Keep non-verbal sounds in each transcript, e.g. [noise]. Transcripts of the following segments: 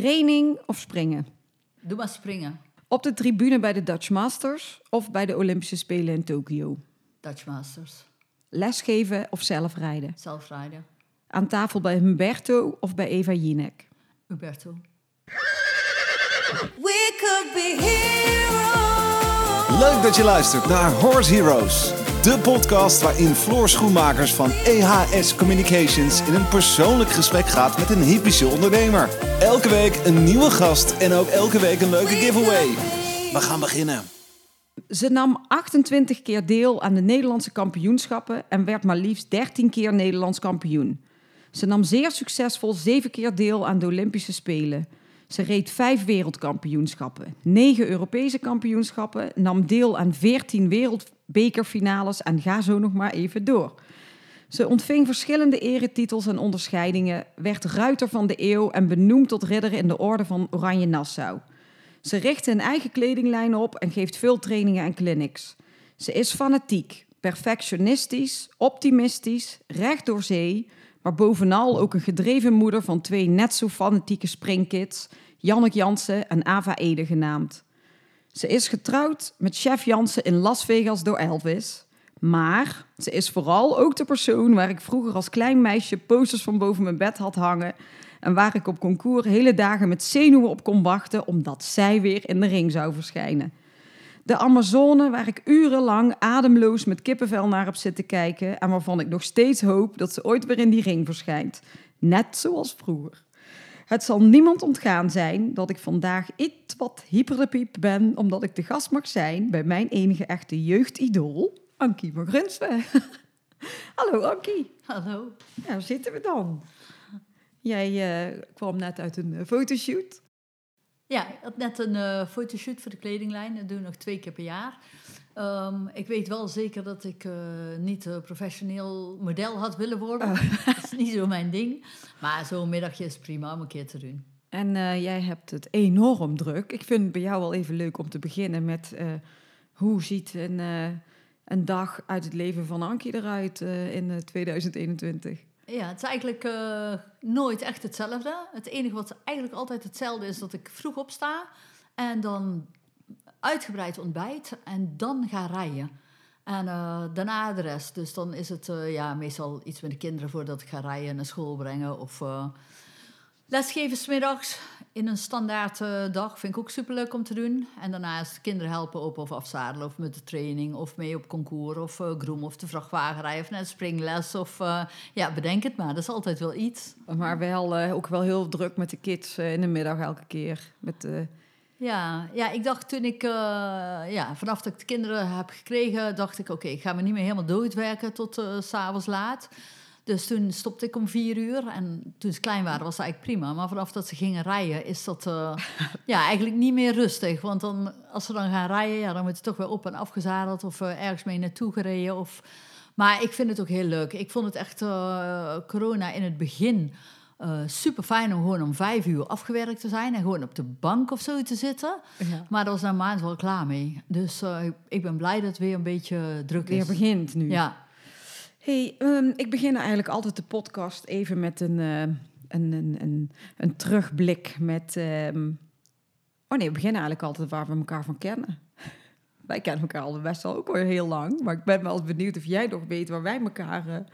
Rening of springen? Doe maar springen. Op de tribune bij de Dutch Masters of bij de Olympische Spelen in Tokio? Dutch Masters. Lesgeven of zelf rijden? Zelfrijden. Aan tafel bij Humberto of bij Eva Jinek? Huberto. We could be heroes. Leuk dat je luistert naar Horse Heroes. De podcast waarin Floor Schoenmakers van EHS Communications in een persoonlijk gesprek gaat met een hypische ondernemer. Elke week een nieuwe gast en ook elke week een leuke giveaway. We gaan beginnen. Ze nam 28 keer deel aan de Nederlandse kampioenschappen en werd maar liefst 13 keer Nederlands kampioen. Ze nam zeer succesvol 7 keer deel aan de Olympische Spelen. Ze reed 5 wereldkampioenschappen, 9 Europese kampioenschappen, nam deel aan 14 wereldbekerfinales en ga zo nog maar even door. Ze ontving verschillende eretitels en onderscheidingen, werd ruiter van de eeuw en benoemd tot ridder in de orde van Oranje Nassau. Ze richt een eigen kledinglijn op en geeft veel trainingen en clinics. Ze is fanatiek, perfectionistisch, optimistisch, recht door zee, maar bovenal ook een gedreven moeder van twee net zo fanatieke springkids, Janneke Jansen en Ava Ede genaamd. Ze is getrouwd met chef Jansen in Las Vegas door Elvis. Maar ze is vooral ook de persoon waar ik vroeger als klein meisje posters van boven mijn bed had hangen. En waar ik op concours hele dagen met zenuwen op kon wachten omdat zij weer in de ring zou verschijnen. De Amazone waar ik urenlang ademloos met kippenvel naar heb zitten kijken. En waarvan ik nog steeds hoop dat ze ooit weer in die ring verschijnt. Net zoals vroeger. Het zal niemand ontgaan zijn dat ik vandaag iets wat hyperdepiep ben, omdat ik de gast mag zijn bij mijn enige echte jeugdidool, Ankie Magrunswe. [laughs] Hallo Ankie, Hallo. daar zitten we dan. Jij eh, kwam net uit een eh, fotoshoot. Ja, ik had net een eh, fotoshoot voor de kledinglijn. Dat doe ik nog twee keer per jaar. Ehm, ik weet wel zeker dat ik eh, niet professioneel model had willen worden. [laughs] Dat is niet zo mijn ding. Maar zo'n middagje is prima om een keer te doen. En eh, jij hebt het enorm druk. Ik vind het bij jou wel even leuk om te beginnen met eh, hoe ziet een, een dag uit het leven van Ankie eruit in eh, 2021? Ja, het is eigenlijk nooit echt hetzelfde. Het enige wat eigenlijk altijd hetzelfde is dat ik vroeg opsta en dan uitgebreid ontbijt en dan ga rijden. En eh, daarna de rest. Dus dan is het eh, ja, meestal iets met de kinderen voordat ik ga rijden, naar school brengen of eh, lesgeven smiddags in een standaard dag. Vind ik ook superleuk om te doen. En daarnaast kinderen helpen op of afzadelen of met de training of mee op concours of groom of de vrachtwagen rijden of net springles of ja, bedenk het maar. Dat is altijd wel iets. Maar wel, ook wel heel druk met de kids in de middag elke keer. Met, eh, Ja, ja, ik dacht toen ik, eh, ja, vanaf dat ik de kinderen heb gekregen, dacht ik, oké, ik ga me niet meer helemaal doodwerken tot eh, s s'avonds laat. Dus toen stopte ik om vier uur en toen ze klein waren was het eigenlijk prima. Maar vanaf dat ze gingen rijden is dat eh, [laughs] ja, eigenlijk niet meer rustig. Want dan, als ze dan gaan rijden, ja, dan moet je toch weer op en afgezadeld of ergens mee naartoe gereden. Of... Maar ik vind het ook heel leuk. Ik vond het echt corona in het begin super fijn om gewoon om vijf uur afgewerkt te zijn en gewoon op de bank of zo te zitten. ja. Maar daar was na een maand wel klaar mee. Dus eh, ik ben blij dat het weer een beetje druk Weer is. begint nu. Ja, Hey, ehm, ik begin eigenlijk altijd de podcast even met een, eh, een, een, een, een terugblik met... ehm, Oh nee, we beginnen eigenlijk altijd waar we elkaar van kennen. [laughs] Wij kennen elkaar al best wel ook al heel lang. Maar ik ben wel benieuwd of jij nog weet waar wij elkaar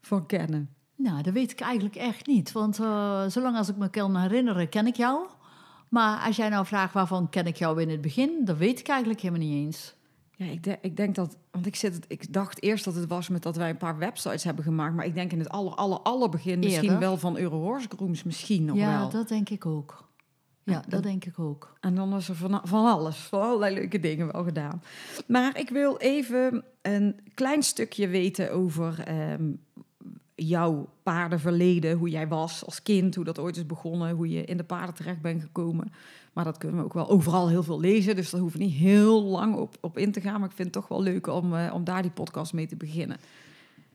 van kennen. Nou, dat weet ik eigenlijk echt niet. Want eh, zolang als ik me kan herinneren, ken ik jou. Maar als jij nou vraagt waarvan ken ik jou in het begin, dan weet ik eigenlijk helemaal niet eens. Ja, ik, de- ik denk dat... Want ik, zit ik dacht eerst dat het was met dat wij een paar websites hebben gemaakt. Maar ik denk in het aller, aller, aller begin misschien Eerder. wel van Eurohorse. Misschien nog ja, wel. dat denk ik ook. Ja, Ja, dat denk ik ook. En dan is er van, van alles, van allerlei leuke dingen wel gedaan. Maar ik wil even een klein stukje weten over ehm, jouw paardenverleden. Hoe jij was als kind, hoe dat ooit is begonnen, hoe je in de paarden terecht bent gekomen. Maar dat kunnen we ook wel overal heel veel lezen, dus daar hoeven we niet heel lang op, op in te gaan. Maar ik vind het toch wel leuk om, eh, om daar die podcast mee te beginnen.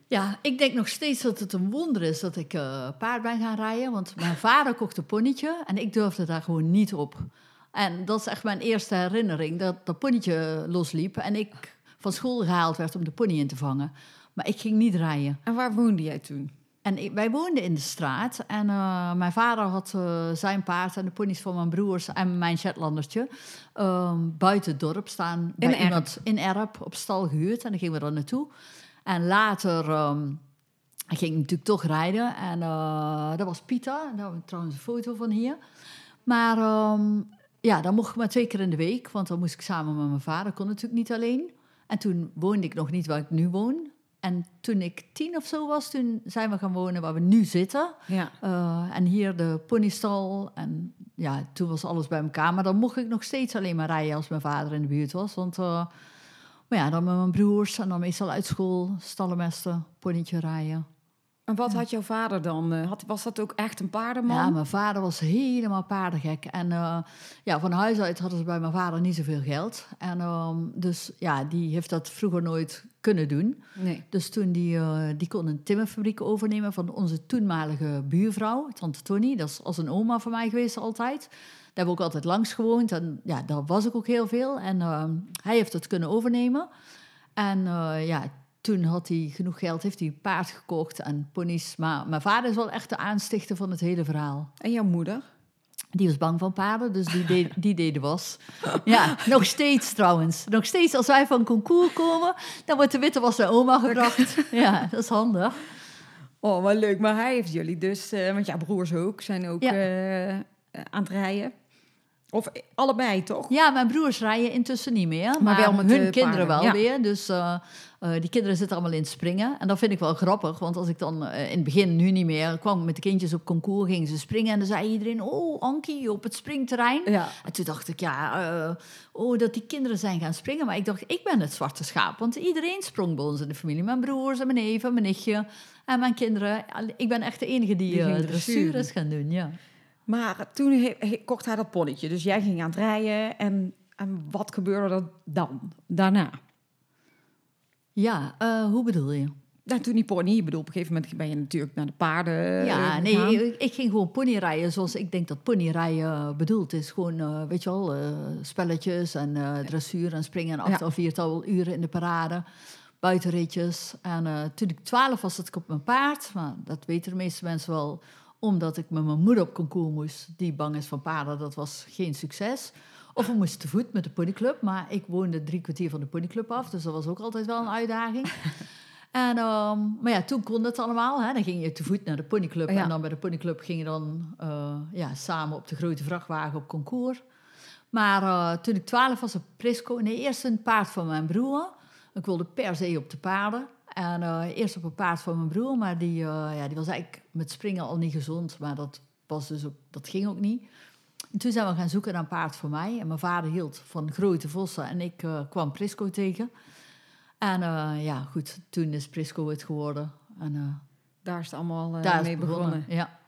Ja, ik denk nog steeds dat het een wonder is dat ik eh, paard ben gaan rijden. Want mijn vader kocht een ponnetje en ik durfde daar gewoon niet op. En dat is echt mijn eerste herinnering, dat dat ponnetje losliep en ik van school gehaald werd om de pony in te vangen. Maar ik ging niet rijden. En waar woonde jij toen? en ik- wij woonden in de straat. En eh, mijn vader had eh, zijn paard en de ponies van mijn broers en mijn Shetlandertje ehm, buiten het dorp staan. Bij In Erp. iemand in Erp op stal gehuurd. En dan gingen we er naartoe. En later ehm, ging ik natuurlijk toch rijden. En eh, dat was Pieter. Daar hebben we trouwens een foto van hier. Maar ehm, ja, dan mocht ik maar twee keer in de week. Want dan moest ik samen met mijn vader. kon natuurlijk niet alleen. En toen woonde ik nog niet waar ik nu woon. En toen ik tien of zo was, toen zijn we gaan wonen waar we nu zitten. Ja. Eh, en hier de ponystal. En ja, toen was alles bij elkaar. Maar dan mocht ik nog steeds alleen maar rijden als mijn vader in de buurt was. Want eh, maar ja, dan met mijn broers en dan meestal uit school, stallenmesten, ponytje rijden. En wat had jouw vader dan? eh, Had, was dat ook echt een paardenman? Ja, mijn vader was helemaal paardengek. En eh, ja, van huis uit hadden ze bij mijn vader niet zoveel geld. En ehm, dus ja, die heeft dat vroeger nooit kunnen doen. Nee. Dus toen die, eh, die kon een timmerfabriek overnemen van onze toenmalige buurvrouw, tante Tony. Dat is als een oma van mij geweest altijd. Daar heb ik ook altijd langs gewoond en ja, daar was ik ook heel veel. En ehm, hij heeft het kunnen overnemen. En ja, toen had hij genoeg geld, heeft hij een paard gekocht en ponies. Maar mijn vader is wel echt de aanstichter van het hele verhaal. En jouw moeder? Die was bang van paarden, dus die [laughs] deed, die deed de was. Ja, nog steeds trouwens. Nog steeds als wij van concours komen, dan wordt de witte was naar oma gebracht. [laughs] Ja, dat is handig. Oh, wat leuk. Maar hij heeft jullie dus, eh, want ja, broers ook, zijn ook Ja. eh, aan het rijden. Of allebei, toch? Ja, mijn broers rijden intussen niet meer. Maar, Maar wel met hun de kinderen paarden, wel ja. weer. Dus eh, eh, die kinderen zitten allemaal in het springen. En dat vind ik wel grappig. Want als ik dan eh, in het begin, nu niet meer, kwam met de kindjes op concours, gingen ze springen. En dan zei iedereen, oh Ankie, op het springterrein. Ja. En toen dacht ik, ja, oh, dat die kinderen zijn gaan springen. Maar ik dacht, ik ben het zwarte schaap. Want iedereen sprong bij ons in de familie. Mijn broers en mijn neven, mijn nichtje en mijn kinderen. Ik ben echt de enige die, Die dressuur is gaan doen, ja. Maar toen he- he- kocht hij dat ponnetje. Dus jij ging aan het rijden. En, en wat gebeurde er dan, daarna? Ja, eh, hoe bedoel je? Nou, toen die pony, ik bedoel, op een gegeven moment ben je natuurlijk naar de paarden Ja, eh, nee, gegaan. ik, ik ging gewoon ponyrijden zoals ik denk dat ponyrijden bedoeld is. Gewoon, eh, weet je wel, spelletjes en dressuur en springen en achtal, viertal uren in de parade. Buitenritjes. En toen ik twaalf was, zat ik op mijn paard. Maar dat weten de meeste mensen wel, omdat ik met mijn moeder op concours moest. Die bang is van paarden, dat was geen succes. Of we moesten te voet met de ponyclub. Maar ik woonde drie kwartier van de ponyclub af, dus dat was ook altijd wel een uitdaging. [laughs] En, ehm, maar ja, toen kon het allemaal. Hè. Dan ging je te voet naar de ponyclub. Ja. En dan bij de ponyclub ging je dan eh, ja, samen op de grote vrachtwagen op concours. Maar eh, toen ik twaalf was op Prisco... Nee, eerst een paard van mijn broer. Ik wilde per se op de paarden. En eh, eerst op een paard van mijn broer. Maar die, eh, ja, die was eigenlijk met springen al niet gezond. Maar dat, was dus ook, dat ging ook niet. En toen zijn we gaan zoeken naar een paard voor mij. En mijn vader hield van grote vossen. En ik eh, kwam Prisco tegen. En ja, goed, toen is Prisco het geworden. En Daar is het allemaal mee het begonnen. Ja.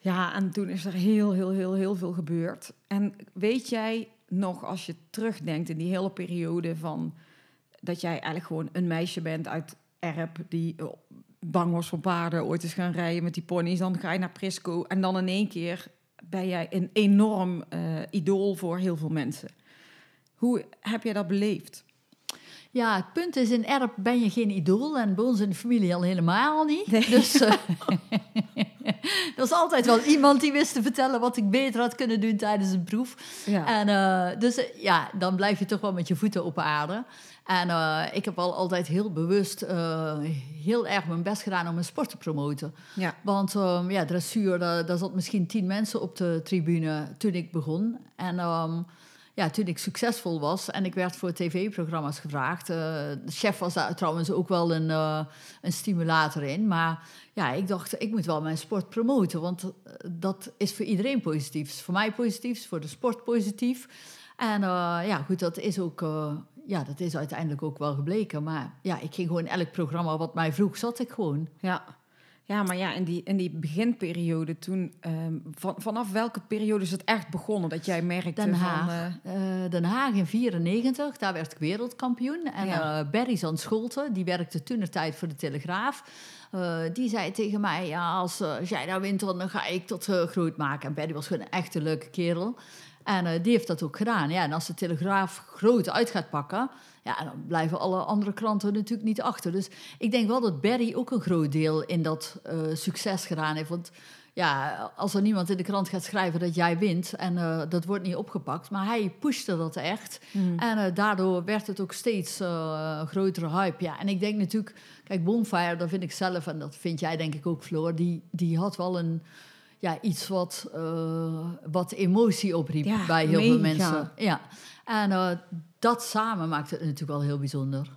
Ja, en toen is er heel, heel, heel, heel veel gebeurd. En weet jij nog, als je terugdenkt in die hele periode van... dat jij eigenlijk gewoon een meisje bent uit Erp... die eh, bang was voor paarden, ooit is gaan rijden met die ponies... dan ga je naar Prisco en dan in één keer ben jij een enorm eh, idool voor heel veel mensen. Hoe heb jij dat beleefd? Ja, het punt is, in Erp ben je geen idool. En bij ons in de familie al helemaal niet. Dus eh, [laughs] er was altijd wel iemand die wist te vertellen... wat ik beter had kunnen doen tijdens een proef. Ja. En eh, dus eh, ja, dan blijf je toch wel met je voeten op aarde. En eh, ik heb al altijd heel bewust heel erg mijn best gedaan om mijn sport te promoten. ja. Want ehm, ja, dressuur, daar, daar zat misschien tien mensen op de tribune toen ik begon. En ehm, ja, toen ik succesvol was en ik werd voor tv-programma's gevraagd. eh, de chef was daar trouwens ook wel een, eh, een stimulator in. Maar ja, ik dacht, ik moet wel mijn sport promoten. Want eh, dat is voor iedereen positief. Is voor mij positief, is voor de sport positief. En ja, goed, dat is ook... ja, dat is uiteindelijk ook wel gebleken. Maar ja, ik ging gewoon elk programma wat mij vroeg, zat ik gewoon. Ja. Ja, maar ja, in die, in die beginperiode toen... ehm, van, vanaf welke periode is het echt begonnen dat jij merkte Den van... Haag. eh, Eh, Den Haag in 94, daar werd ik wereldkampioen. En Ja. Berry Zand Scholten, die werkte toen de tijd voor de Telegraaf. die zei tegen mij, ja, als, als jij daar wint, dan ga ik tot groot maken. En Berry was gewoon een echte leuke kerel. En eh, die heeft dat ook gedaan. Ja, en als de Telegraaf groot uit gaat pakken, ja, dan blijven alle andere kranten natuurlijk niet achter. Dus ik denk wel dat Barry ook een groot deel in dat eh, succes gedaan heeft. Want ja, als er niemand in de krant gaat schrijven dat jij wint en eh, dat wordt niet opgepakt, maar hij pushte dat echt. En eh, daardoor werd het ook steeds grotere hype. Ja, en ik denk natuurlijk, kijk, Bonfire, dat vind ik zelf en dat vind jij denk ik ook, Floor, die, die had wel een. Ja, iets wat, eh, wat emotie opriep Ja, bij heel veel mensen. Ja. En eh, dat samen maakt het natuurlijk wel heel bijzonder.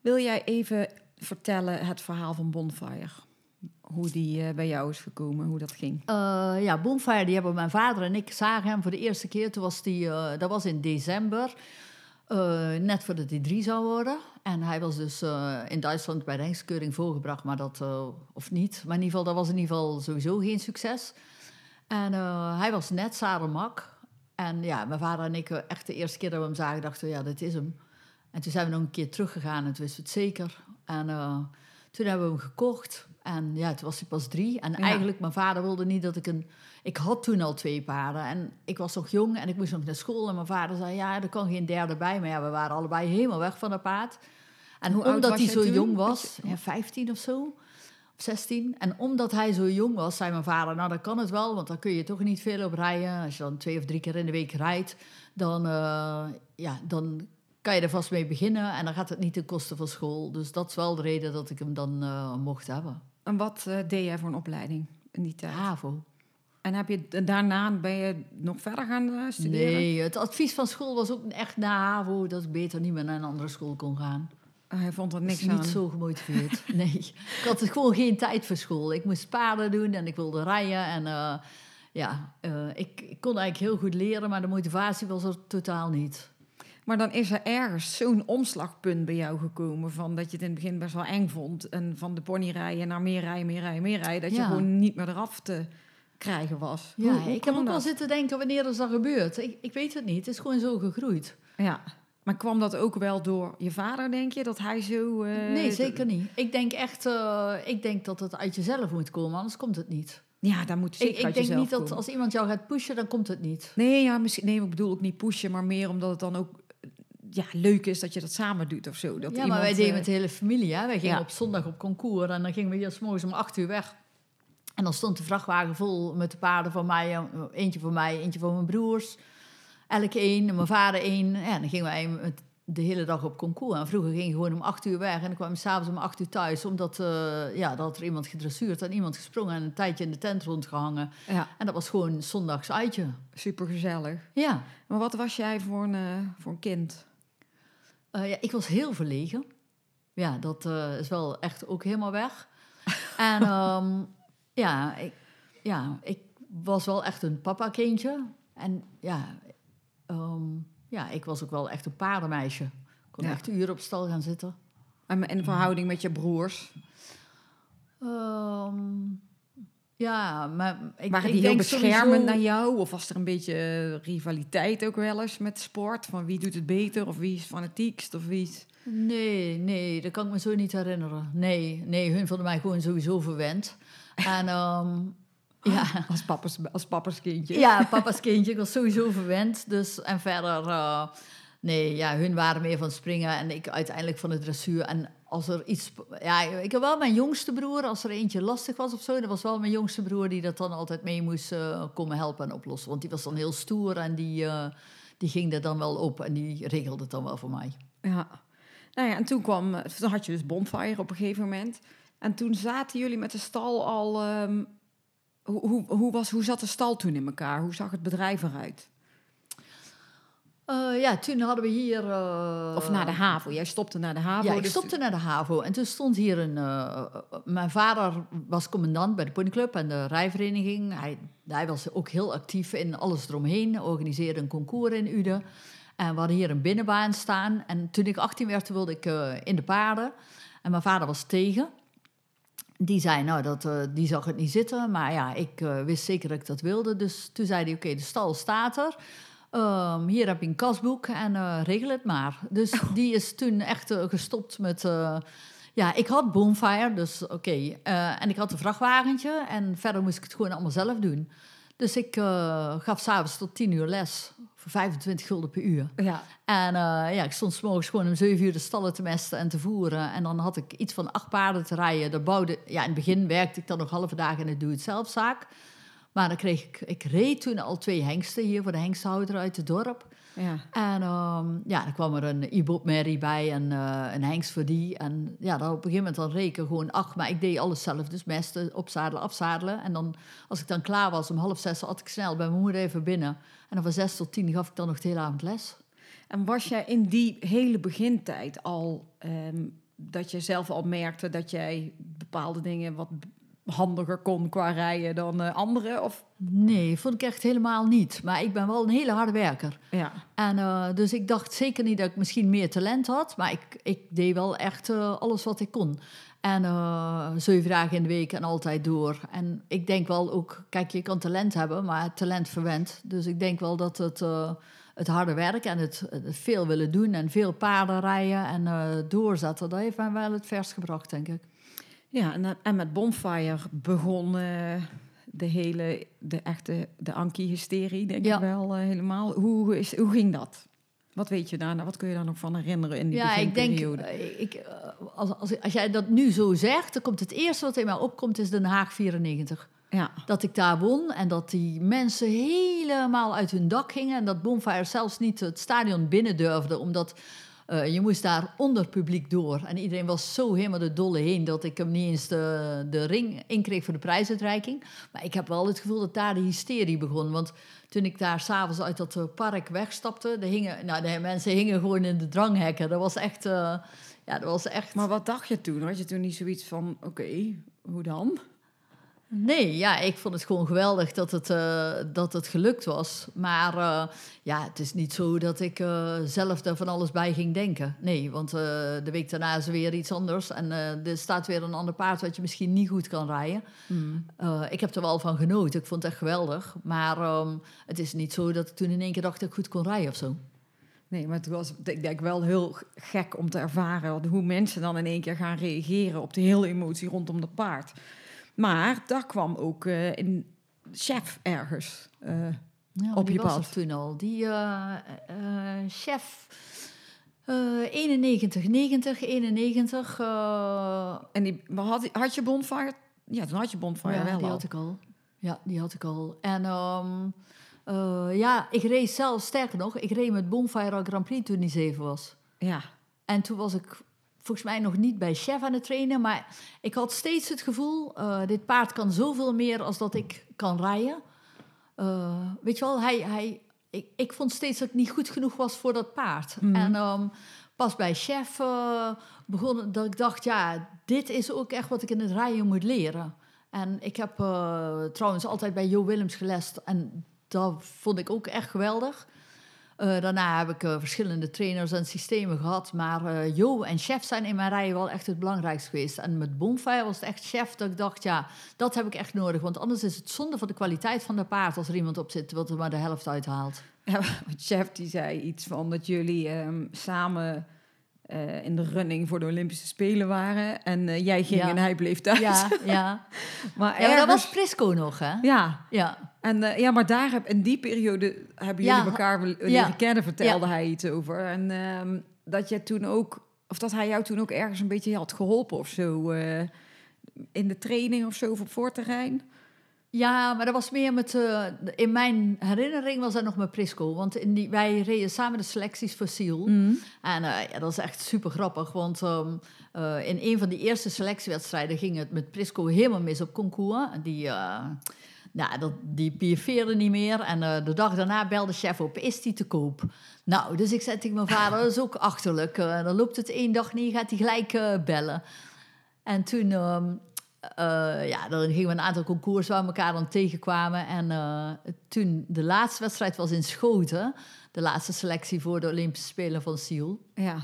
Wil jij even vertellen het verhaal van Bonfire? Hoe die eh, bij jou is gekomen, hoe dat ging? Ja, Bonfire, die hebben mijn vader en ik zagen hem voor de eerste keer. Toen was die, dat was in december, eh, net voordat hij drie zou worden. En hij was dus eh, in Duitsland bij de hengstkeuring voorgebracht, maar dat, eh, of niet. Maar in ieder geval, dat was in ieder geval sowieso geen succes. En hij was net zadelmak. En ja, mijn vader en ik, echt de eerste keer dat we hem zagen, dachten we, ja, dit is hem. En toen zijn we nog een keer teruggegaan en toen wisten we het zeker. En toen hebben we hem gekocht. En ja, toen was hij pas drie. En Ja. eigenlijk, mijn vader wilde niet dat ik een... Ik had toen al twee paarden. En ik was nog jong en ik moest nog naar school. En mijn vader zei, ja, er kan geen derde bij. Maar ja, we waren allebei helemaal weg van dat paard. En Hoe omdat hij zo toen? jong was, ja, 15 of zo... Of 16. En omdat hij zo jong was, zei mijn vader: Nou, dan kan het wel, want dan kun je toch niet veel op rijden. Als je dan twee of drie keer in de week rijdt, dan, eh, ja, dan kan je er vast mee beginnen. En dan gaat het niet ten koste van school. Dus dat is wel de reden dat ik hem dan eh, mocht hebben. En wat eh, deed jij voor een opleiding in die tijd? HAVO. En heb je daarna ben je nog verder gaan eh, studeren? Nee, het advies van school was ook echt na HAVO dat ik beter niet meer naar een andere school kon gaan. Oh, hij vond er Ik niks aan. niet zo gemotiveerd. [laughs] nee, ik had gewoon geen tijd voor school. Ik moest paarden doen en ik wilde rijden. En eh, ja, ik, ik kon eigenlijk heel goed leren, maar de motivatie was er totaal niet. Maar dan is er ergens zo'n omslagpunt bij jou gekomen van dat je het in het begin best wel eng vond en van de pony rijden naar meer rijden, meer rijden, meer rijden, dat je Ja. gewoon niet meer eraf te krijgen was. Ja, Hoe- hoe ik heb ook wel zitten denken, wanneer is dat gebeurd? Ik, ik weet het niet, het is gewoon zo gegroeid. Ja, maar kwam dat ook wel door je vader, denk je, dat hij zo... eh, nee, zeker niet. Ik denk echt, eh, ik denk dat het uit jezelf moet komen, anders komt het niet. Ja, daar moet zeker Ik, ik denk niet dat als iemand jou gaat pushen, dan komt het niet. Nee, ja, misschien, nee, ik bedoel ook niet pushen, maar meer omdat het dan ook ja, leuk is dat je dat samen doet of zo. Dat ja, maar wij deden eh, met de hele familie. Hè? Wij gingen ja. op zondag op concours en dan gingen we hier 's morgens om acht uur weg. En dan stond de vrachtwagen vol met de paarden van mij. eh, Eentje voor mij, eentje voor mijn broers. Elk één, en mijn vader één. Ja, dan gingen wij de hele dag op concours. En vroeger ging je gewoon om acht uur weg. En dan kwam je s'avonds om acht uur thuis. Omdat eh, ja, dat er iemand gedressuurd en iemand gesprongen... en een tijdje in de tent rondgehangen. Ja, En dat was gewoon zondags uitje. super gezellig. Ja. Maar wat was jij voor een, voor een kind? Eh, ja, ik was heel verlegen. Ja, dat eh, is wel echt ook helemaal weg. [laughs] en ehm, ja, ik, ja, ik was wel echt een papa-kindje. En ja, ehm, ja, ik was ook wel echt een paardenmeisje. Ik kon Ja. echt uren op stal gaan zitten. En in verhouding met je broers? Ehm, ja, maar ik, Waren ik die heel beschermend sowieso- naar jou? Of was er een beetje eh, rivaliteit ook wel eens met sport? Van wie doet het beter? Of wie is fanatiekst? Of wie is... Nee, nee, dat kan ik me zo niet herinneren. Nee, nee, hun vonden mij gewoon sowieso verwend. En ehm, [laughs] ja... Als papa's, als papa's kindje? Ja, papa's kindje. Ik was sowieso verwend. Dus, en verder, eh, nee, ja, hun waren meer van springen en ik uiteindelijk van de dressuur. En als er iets, ja, ik heb wel mijn jongste broer, als er eentje lastig was of zo, dat was wel mijn jongste broer die dat dan altijd mee moest eh, komen helpen en oplossen. Want die was dan heel stoer en die, eh, die ging er dan wel op en die regelde het dan wel voor mij. Ja. Nou ja, en toen kwam... Toen had je dus Bonfire op een gegeven moment. En toen zaten jullie met de stal al... ehm, hoe, hoe, hoe, was, hoe zat de stal toen in elkaar? Hoe zag het bedrijf eruit? Eh, ja, toen hadden we hier... eh, Of naar de HAVO? Jij stopte naar de HAVO. Ja, ik dus- stopte naar de HAVO. En toen stond hier een... eh, mijn vader was commandant bij de ponyclub en de rijvereniging. Hij, hij was ook heel actief in alles eromheen. Organiseerde een concours in Uden. En we hadden hier een binnenbaan staan. En toen ik 18 werd, wilde ik in de paarden. En mijn vader was tegen. Die zei, nou, dat, die zag het niet zitten. Maar ja, ik wist zeker dat ik dat wilde. Dus toen zei hij, oké, de stal staat er. Ehm, hier heb je een kasboek en eh, regel het maar. Dus die is toen echt eh, gestopt met... eh, ja, ik had Bonfire, dus oké. En ik had een vrachtwagentje en verder moest ik het gewoon allemaal zelf doen. Dus ik gaf s'avonds tot 10 uur les voor 25 gulden per uur. Ja. En ja, ik stond 's morgens gewoon om 7 uur de stallen te mesten en te voeren. En dan had ik iets van acht paarden te rijden. Dat bouwde, ja, in het begin werkte ik dan nog halve dagen in de doe-het-zelfzaak. Maar dan kreeg ik, ik reed toen al twee hengsten hier voor de hengsthouder uit het dorp. Ja. En ehm, ja, dan kwam er een Mary bij en eh, een hengst voor die. En ja, dan op een gegeven moment dan reken gewoon acht. Maar ik deed alles zelf, dus mesten, opzadelen, afzadelen. En dan, als ik dan klaar was om half zes, had ik snel bij mijn moeder even binnen. En dan van zes tot tien gaf ik dan nog de hele avond les. En was jij in die hele begintijd al ehm, dat je zelf al merkte dat jij bepaalde dingen wat handiger kon qua rijden dan eh, anderen? Of Nee, vond ik echt helemaal niet. Maar ik ben wel een hele harde werker. ja. En eh, dus ik dacht zeker niet dat ik misschien meer talent had, maar ik, ik deed wel echt eh, alles wat ik kon. En zeven dagen in de week en altijd door. En ik denk wel ook, kijk, je kan talent hebben, maar talent verwend. Dus ik denk wel dat het, het harde werk en het, het veel willen doen en veel paarden rijden en doorzetten, dat heeft mij wel het vers gebracht, denk ik. Ja, en, eh, en met Bonfire begon de hele, de echte, de Anki-hysterie, denk Ja. ik wel eh, helemaal. Hoe, is, hoe ging dat? Wat weet je daarna? Wat kun je daar nog van herinneren in die Ja, ik denk, beginperiode? eh, ik, als, als, als jij dat nu zo zegt, dan komt het eerste wat in mij opkomt, is Den Haag 94. ja, dat ik daar won en dat die mensen helemaal uit hun dak gingen en dat Bonfire zelfs niet het stadion binnen durfde, omdat eh, je moest daar onder publiek door. En iedereen was zo helemaal de dolle heen dat ik hem niet eens de, de ring inkreeg voor de prijsuitreiking. Maar ik heb wel het gevoel dat daar de hysterie begon. Want toen ik daar s'avonds uit dat eh, park wegstapte, de, hingen, nou, de mensen hingen gewoon in de dranghekken. Dat was echt... eh, ja, dat was echt... maar wat dacht je toen? Had je toen niet zoiets van, oké, hoe dan? Nee, ja, ik vond het gewoon geweldig dat het, eh, dat het gelukt was. Maar eh, ja, het is niet zo dat ik eh, zelf er van alles bij ging denken. Nee, want de week daarna is er weer iets anders. En er staat weer een ander paard wat je misschien niet goed kan rijden. Eh, ik heb er wel van genoten. Ik vond het echt geweldig. Maar ehm, het is niet zo dat ik toen in één keer dacht dat ik goed kon rijden of zo. Nee, maar het was ik denk wel heel gek om te ervaren hoe mensen dan in één keer gaan reageren op de hele emotie rondom dat paard. Maar daar kwam ook eh, een chef ergens. Ja, Op je pad. toen al. Die eh, chef... eh 91, 90, 91. eh, en die, had, had je Bonfire? Ja, toen had je Bonfire ja, wel die al. had ik al. Ja, die had ik al. En ehm, eh, ja, ik reed zelf, sterker nog, ik reed met Bonfire al Grand Prix toen die zeven was. Ja, En toen was ik volgens mij nog niet bij chef aan het trainen, maar ik had steeds het gevoel, eh, dit paard kan zoveel meer als dat ik kan rijden. Eh, weet je wel, hij, hij, ik, ik vond steeds dat ik niet goed genoeg was voor dat paard. En ehm, pas bij chef eh, begon dat ik dacht, ja, dit is ook echt wat ik in het rijden moet leren. En ik heb trouwens altijd bij Jo Willems gelest en dat vond ik ook echt geweldig. Eh, daarna heb ik eh, verschillende trainers en systemen gehad. Maar eh, Jo en chef zijn in mijn rijden wel echt het belangrijkste geweest. En met Bonfire was het echt chef dat ik dacht, ja, dat heb ik echt nodig. Want anders is het zonde van de kwaliteit van de paard als er iemand op zit wat er maar de helft uithaalt. Ja, [laughs] chef die zei iets van dat jullie ehm, samen eh, in de running voor de Olympische Spelen waren. En eh, jij ging Ja. en hij bleef thuis. Ja, [laughs] ja. maar, ja maar dat was Prisco nog, hè? Ja, Ja. en, eh, ja, maar daar heb, in die periode hebben jullie elkaar wel leren kennen, vertelde hij iets over. En ehm, dat je toen ook, of dat hij jou toen ook ergens een beetje had geholpen of zo. in de training of zo op voorterrein. Ja, maar dat was meer met... eh, in mijn herinnering was dat nog met Prisco. Want in die, wij reden samen de selecties voor Seal. En eh, ja, dat is echt super grappig. Want ehm, eh, in een van die eerste selectiewedstrijden ging het met Prisco helemaal mis op concours. Die, nou, dat, die piafeerde niet meer. En de dag daarna belde chef op, is die te koop? Nou, dus ik zei tegen mijn vader, dat is ook achterlijk. Dan loopt het één dag niet, gaat hij gelijk bellen. En toen, eh, ja, dan gingen we een aantal concours waar we elkaar dan tegenkwamen. En eh, toen de laatste wedstrijd was in Schoten, de laatste selectie voor de Olympische Spelen van Siel. Ja.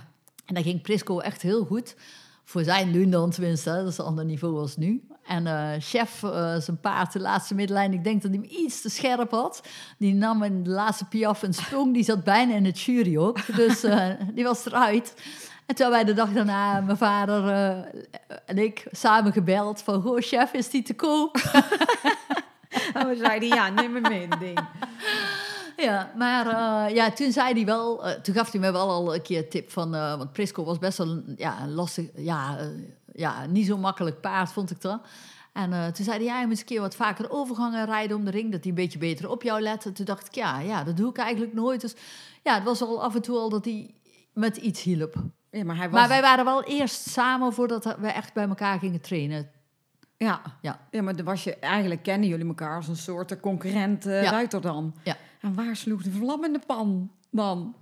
En daar ging Prisco echt heel goed. Voor zijn doen dan tenminste, dat is een ander niveau als nu. En eh, chef, zijn paard, de laatste middenlijn, ik denk dat hij hem iets te scherp had. Die nam in de laatste piaf een sprong, die zat bijna in het jury ook. Dus die was eruit. En toen wij de dag daarna, mijn vader eh, en ik, samen gebeld van... Goh, chef, is die te koop? [laughs] Oh, zei hij, ja, neem me mee ding. [laughs] Ja, maar eh, ja, toen zei hij wel, eh, toen gaf hij me wel al een keer een tip van, eh, want Prisco was best wel een, ja, een lastig, ja, ja, niet zo makkelijk paard, vond ik dan. En toen zei hij, ja, je moet eens een keer wat vaker overgangen rijden om de ring, dat hij een beetje beter op jou let. En toen dacht ik, ja, ja, dat doe ik eigenlijk nooit. Dus ja, het was al af en toe al dat hij met iets hielp. Ja, maar hij was... Maar wij waren wel eerst samen voordat we echt bij elkaar gingen trainen. Ja. Ja. ja, maar dan was je, eigenlijk kennen jullie elkaar als een soort concurrent eh Ja. ruiter dan. Ja. En waar sloeg de vlam in de pan dan?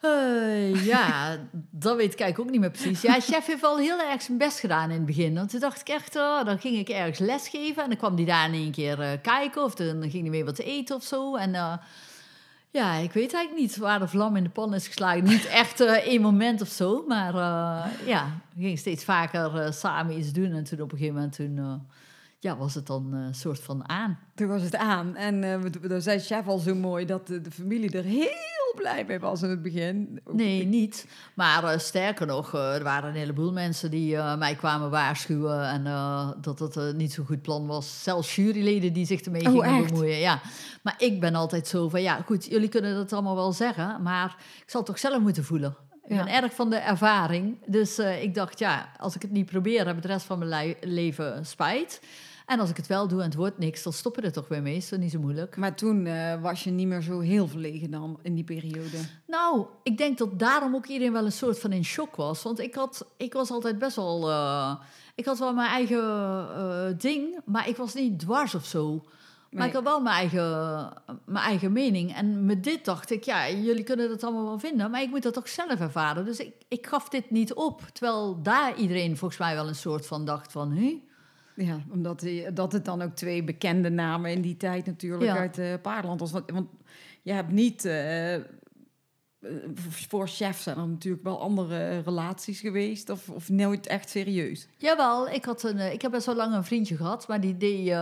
Eh, ja, dat weet ik eigenlijk ook niet meer precies. Ja, chef heeft wel heel erg zijn best gedaan in het begin. Want toen dacht ik echt, oh, dan ging ik ergens lesgeven. En dan kwam hij daar in één keer eh, kijken. Of dan ging hij mee wat eten of zo. En ja, ik weet eigenlijk niet waar de vlam in de pan is geslagen. Niet echt eh, één moment of zo. Maar eh, ja, we gingen steeds vaker eh, samen iets doen. En toen op een gegeven moment toen, ja, was het dan een soort van aan. Toen was het aan. En dan zei chef al zo mooi dat de familie er heel blij mee was in het begin. Nee, niet. Maar eh, sterker nog, eh, er waren een heleboel mensen die eh, mij kwamen waarschuwen. En dat het niet zo'n goed plan was. Zelfs juryleden die zich ermee Oh, gingen bemoeien. Ja. Maar ik ben altijd zo van, ja goed, jullie kunnen dat allemaal wel zeggen. Maar ik zal het toch zelf moeten voelen. Ik Ja. ben erg van de ervaring. Dus ik dacht, ja, als ik het niet probeer, heb ik de rest van mijn leven spijt. En als ik het wel doe en het wordt niks, dan stoppen we er toch weer mee. Is dat niet zo moeilijk? Maar toen eh, was je niet meer zo heel verlegen dan in die periode. Nou, ik denk dat daarom ook iedereen wel een soort van in shock was. Want ik, had, ik was altijd best wel... eh, ik had wel mijn eigen eh, ding, maar ik was niet dwars of zo. Maar ik had wel mijn eigen, mijn eigen mening. En met dit dacht ik, ja, jullie kunnen dat allemaal wel vinden... maar ik moet dat toch zelf ervaren. Dus ik, ik gaf dit niet op. Terwijl daar iedereen volgens mij wel een soort van dacht van... Huh? Ja, omdat die, dat het dan ook twee bekende namen in die tijd natuurlijk Ja. uit uh, Paarland was. Want, want je hebt niet... eh, eh, voor chef zijn er natuurlijk wel andere relaties geweest. Of, of nooit echt serieus. Jawel, ik, had een, ik heb best wel lang een vriendje gehad, maar die, deed,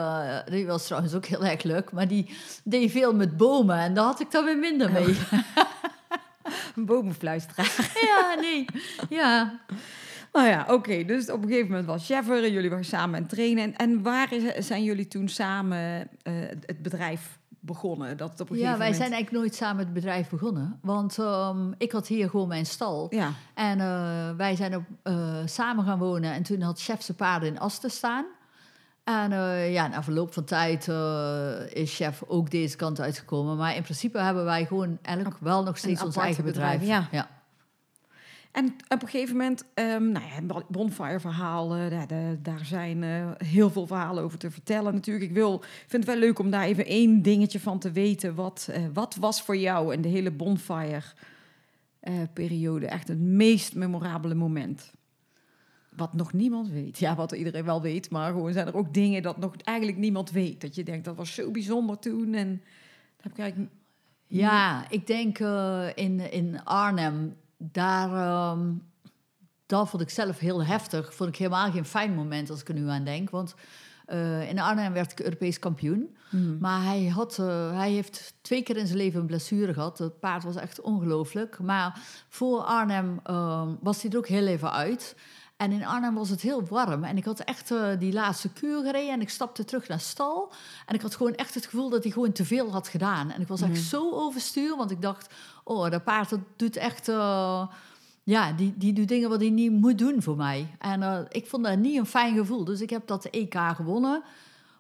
die was trouwens ook heel erg leuk, maar die deed veel met bomen en daar had ik dan weer minder mee. [laughs] Een bomenfluisteraar. Ja, nee. Ja. Nou ja, oké. dus op een gegeven moment was chef er en jullie waren samen aan het trainen. En, en waar is, zijn jullie toen samen eh, het bedrijf begonnen? Dat op een ja, gegeven wij moment... zijn eigenlijk nooit samen het bedrijf begonnen, want ehm, ik had hier gewoon mijn stal. Ja, En eh, wij zijn op, eh, samen gaan wonen en toen had chef zijn paarden in Asten staan. En eh, ja, na verloop van tijd is chef ook deze kant uitgekomen. Maar in principe hebben wij gewoon eigenlijk wel nog steeds ons eigen bedrijf. bedrijf, ja. En op een gegeven moment, ehm nou ja, bonfire-verhalen, daar, daar- zijn eh, heel veel verhalen over te vertellen natuurlijk. Ik wil, vind het wel leuk om daar even één dingetje van te weten. Wat, eh, wat was voor jou in de hele bonfire-periode echt het meest memorabele moment? Wat nog niemand weet. Ja, wat iedereen wel weet, maar gewoon zijn er ook dingen dat nog eigenlijk niemand weet. Dat je denkt, dat was zo bijzonder toen en dat heb ik eigenlijk... Ja, ik denk eh, in, in Arnhem, daar, dat vond ik zelf heel heftig. Vond ik helemaal geen fijn moment als ik er nu aan denk. Want eh, in Arnhem werd ik Europees kampioen. Maar hij, had, eh, hij heeft twee keer in zijn leven een blessure gehad. Het paard was echt ongelooflijk. Maar voor Arnhem ehm, was hij er ook heel even uit. En in Arnhem was het heel warm. En ik had echt eh, die laatste kuur gereden. En ik stapte terug naar stal. En ik had gewoon echt het gevoel dat hij gewoon te veel had gedaan. En ik was echt zo overstuur. Want ik dacht, oh, dat paard dat doet echt... eh, ja, die, die doet dingen wat hij niet moet doen voor mij. En eh, ik vond dat niet een fijn gevoel. Dus ik heb dat EK gewonnen.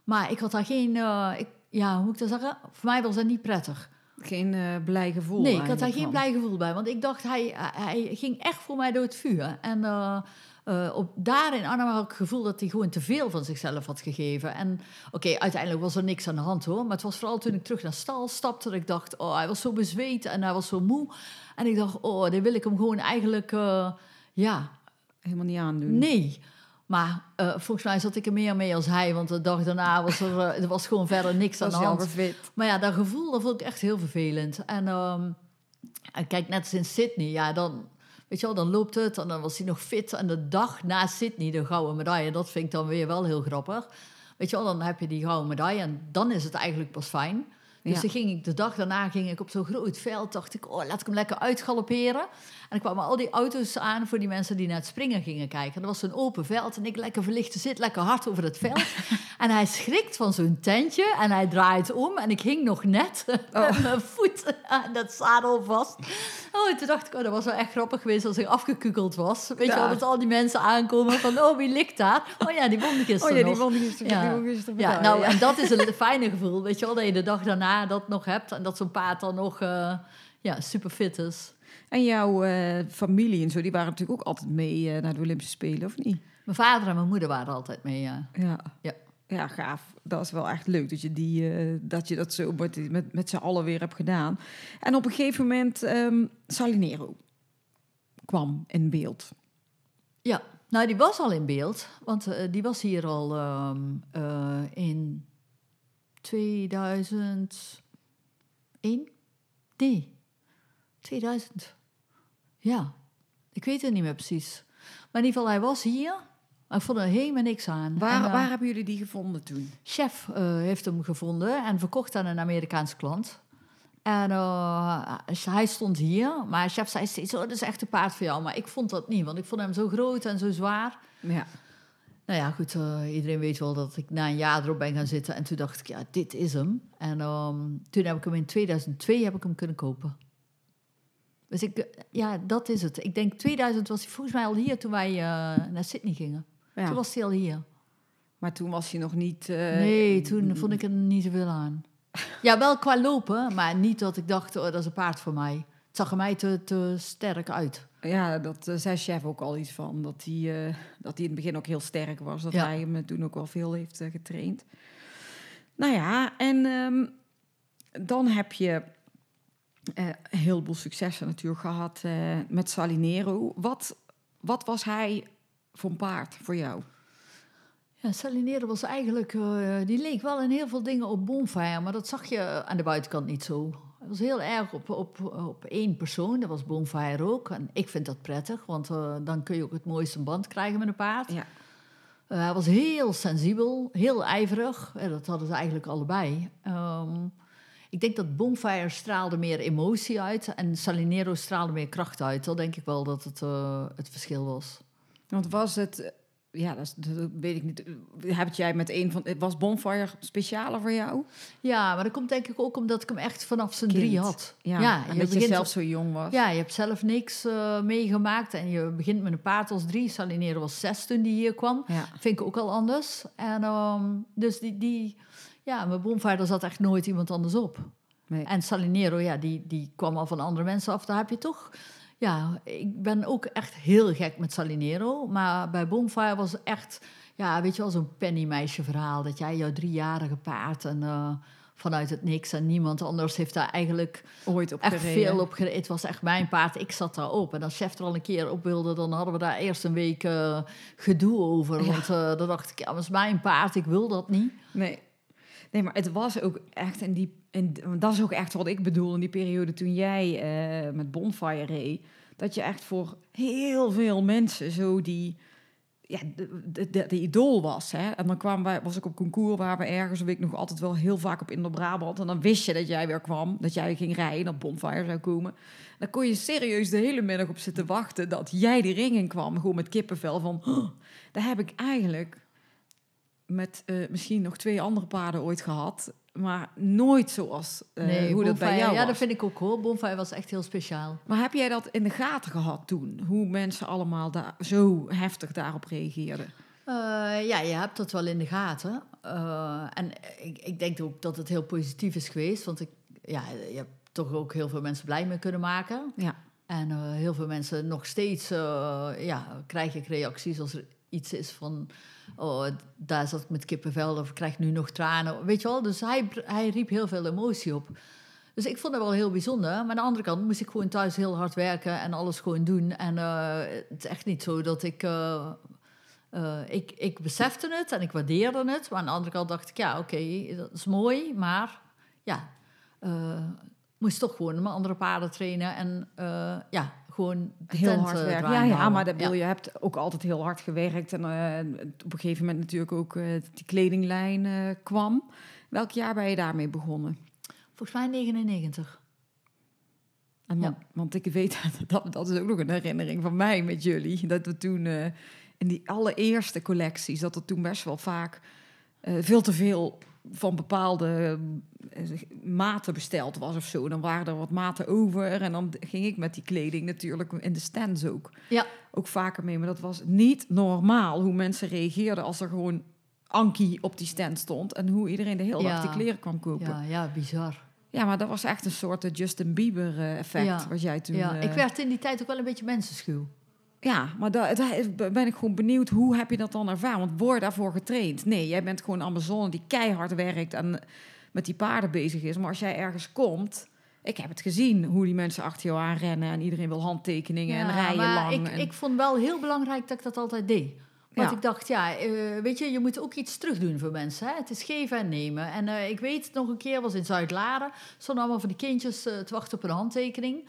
Maar ik had daar geen... ik, ja, hoe moet ik dat zeggen? Voor mij was dat niet prettig. Geen blij gevoel Nee, ik had daar geen van. blij gevoel bij. Want ik dacht, hij, hij ging echt voor mij door het vuur. En eh, op, daar in Arnhem had ik het gevoel dat hij gewoon te veel van zichzelf had gegeven. En oké, uiteindelijk was er niks aan de hand hoor. Maar het was vooral toen ik terug naar stal stapte... dat ik dacht, oh, hij was zo bezweet en hij was zo moe. En ik dacht, oh, dan wil ik hem gewoon eigenlijk... eh, ja, Helemaal niet aandoen. Nee. Maar eh, volgens mij zat ik er meer mee als hij. Want de dag daarna was er, er was gewoon verder niks [laughs] aan de hand. Maar ja, dat gevoel dat vond ik echt heel vervelend. En, ehm, en kijk, net als in Sydney, ja, dan, weet je wel, dan loopt het en dan was hij nog fit. En de dag na Sydney, de gouden medaille, dat vind ik dan weer wel heel grappig. Weet je wel, dan heb je die gouden medaille en dan is het eigenlijk pas fijn. Dus Ja. dan ging ik, de dag daarna ging ik op zo'n groot veld. Dacht ik, oh, laat ik hem lekker uitgalopperen. En er kwamen al die auto's aan voor die mensen die naar het springen gingen kijken. En dat was zo'n open veld. En ik lekker verlichte zit, lekker hard over het veld. [laughs] en hij schrikt van zo'n tentje. En hij draait om. En ik hing nog net [laughs] met mijn voet aan dat zadel vast. Oh, toen dacht ik, oh, dat was wel echt grappig geweest als ik afgekukeld was. Weet je wel, dat al die mensen aankomen van, oh, wie ligt daar? Oh ja, die won gisteren Oh ja, die won gisteren- Ja. die gisteren nou, en dat is een fijne gevoel, weet je wel, dat je de dag daarna dat nog hebt en dat zo'n paard dan nog eh, ja, super fit is. En jouw eh, familie en zo, die waren natuurlijk ook altijd mee eh, naar de Olympische Spelen, of niet? Mijn vader en mijn moeder waren altijd mee, ja. Ja. Ja. Ja, gaaf. Dat is wel echt leuk dat je, die, eh, dat, je dat zo met, met, met z'n allen weer hebt gedaan. En op een gegeven moment, ehm Salinero kwam in beeld. Ja, nou die was al in beeld, want die was hier al eh, in 2001? Nee, 2000. Ja, ik weet het niet meer precies. Maar in ieder geval, hij was hier, maar ik vond er helemaal niks aan. Waar, En, eh, waar hebben jullie die gevonden toen? Chef eh, heeft hem gevonden en verkocht aan een Amerikaanse klant. En eh, hij stond hier, maar chef zei steeds, oh, dat is echt een paard voor jou. Maar ik vond dat niet, want ik vond hem zo groot en zo zwaar. Ja. Nou ja, goed, iedereen weet wel dat ik na een jaar erop ben gaan zitten. En toen dacht ik, ja, dit is hem. En ehm, toen heb ik hem in 2002 heb ik hem kunnen kopen. Dus ik, ja, dat is het. Ik denk 2000 was hij volgens mij al hier toen wij eh, naar Sydney gingen. ja. Toen was hij al hier. Maar toen was hij nog niet... eh, nee, toen vond ik er niet zoveel aan. [laughs] Ja, wel qua lopen, maar niet dat ik dacht, oh, dat is een paard voor mij. Het zag er mij te, te sterk uit. Ja, dat eh, zei chef ook al iets van. Dat hij, dat hij in het begin ook heel sterk was. Dat Ja. hij hem toen ook wel veel heeft getraind. Nou ja, en ehm, dan heb je een heleboel successen natuurlijk gehad eh, met Salinero. Wat, wat was hij voor een paard voor jou? Ja, Salinero was eigenlijk, eh, die leek wel in heel veel dingen op Bonfire, maar dat zag je aan de buitenkant niet zo. Het was heel erg op, op, op één persoon, dat was Bonfire ook. En ik vind dat prettig, want eh, dan kun je ook het mooiste band krijgen met een paard. Ja. Eh, hij was heel sensibel, heel ijverig. En dat hadden ze eigenlijk allebei. Ehm, ik denk dat Bonfire straalde meer emotie uit en Salinero straalde meer kracht uit. Dat denk ik wel dat het eh, het verschil was. Want was het... eh, Ja, dat, is, dat weet ik niet. Heb jij met een van... Was Bonfire specialer voor jou? Ja, maar dat komt denk ik ook omdat ik hem echt vanaf zijn Kind. drie had. Ja, en dat je zelf zo jong was. Ja, je hebt zelf niks eh, meegemaakt en je begint met een paard als drie. Salinero was zes toen die hier kwam. Ja. Vind ik ook al anders. En ehm, dus die, die, ja, mijn Bonfire, daar zat echt nooit iemand anders op. Nee. En Salinero, ja, die, die kwam al van andere mensen af. Daar heb je toch... Ja, ik ben ook echt heel gek met Salinero. Maar bij Bonfire was het echt... Ja, weet je wel, zo'n pennymeisje verhaal. Dat jij jouw driejarige paard en... eh, vanuit het niks en niemand anders heeft daar eigenlijk Ooit op echt gereden. veel op gereden. Het was echt mijn paard, ik zat daarop. En als chef er al een keer op wilde, dan hadden we daar eerst een week eh, gedoe over. Ja. Want eh, dan dacht ik, ja, dat is mijn paard, ik wil dat niet. Nee. Nee, maar het was ook echt in die... In, dat is ook echt wat ik bedoel in die periode toen jij eh, met Bonfire reed. Dat je echt voor heel veel mensen zo die... Ja, de, de, de, idool was. Hè? En dan kwam wij, was ik op concours waar we ergens, weet ik nog altijd wel heel vaak op Indo-Brabant. En dan wist je dat jij weer kwam, dat jij ging rijden, dat Bonfire zou komen. Dan kon je serieus de hele middag op zitten wachten dat jij die ring in kwam. Gewoon met kippenvel van, "Oh, daar heb ik eigenlijk met eh, misschien nog twee andere paarden ooit gehad. Maar nooit zoals eh, hoe dat bij jou Ja, was. dat vind ik ook hoor. Bonfire was echt heel speciaal. Maar heb jij dat in de gaten gehad toen? Hoe mensen allemaal daar zo heftig daarop reageerden? Eh, ja, je hebt dat wel in de gaten. En ik, ik denk ook dat het heel positief is geweest. Want ik, ja, je hebt toch ook heel veel mensen blij mee kunnen maken. Ja. En heel veel mensen nog steeds ja, krijg ik reacties als er iets is van... Oh, daar zat ik met kippenvel of ik krijg nu nog tranen. Weet je wel? Dus hij, hij riep heel veel emotie op. Dus ik vond het wel heel bijzonder. Maar aan de andere kant moest ik gewoon thuis heel hard werken en alles gewoon doen. En eh, het is echt niet zo dat ik... eh, eh, ik, ik besefte het en ik waardeerde het. Maar aan de andere kant dacht ik, ja, oké, dat is mooi. Maar ja, moest toch gewoon mijn andere paarden trainen. En ja, gewoon Heel hard eh, werken. Ja, ja, maar dat Ja. bedoel, je hebt ook altijd heel hard gewerkt. En eh, op een gegeven moment natuurlijk ook eh, die kledinglijn kwam. Welk jaar ben je daarmee begonnen? Volgens mij 99. En Ja. want, want ik weet, [laughs] dat, dat is ook nog een herinnering van mij met jullie. Dat we toen in die allereerste collecties, dat er toen best wel vaak veel te veel van bepaalde eh, maten besteld was of zo. Dan waren er wat maten over en dan ging ik met die kleding natuurlijk in de stands ook. Ja. Ook vaker mee, maar dat was niet normaal hoe mensen reageerden als er gewoon Ankie op die stand stond en hoe iedereen de hele dag Ja. die kleren kwam kopen. Ja. Ja, ja, bizar. maar dat was echt een soort eh, Justin Bieber eh, effect Ja. wat jij toen... Ja, ik werd in die tijd ook wel een beetje mensenschuw. Ja, maar daar, ben ik gewoon benieuwd, hoe heb je dat dan ervaren? Want word je daarvoor getraind? Nee, jij bent gewoon een Amazone die keihard werkt en met die paarden bezig is. Maar als jij ergens komt, ik heb het gezien, hoe die mensen achter jou aanrennen en iedereen wil handtekeningen en rijden maar lang. Ik, en- ik vond wel heel belangrijk dat ik dat altijd deed. Want Ja. ik dacht, ja, eh, weet je, je moet ook iets terugdoen voor mensen. Hè? Het is geven en nemen. En eh, ik weet nog een keer, was in Zuid-Laren, stonden allemaal van die kindjes eh, te wachten op een handtekening.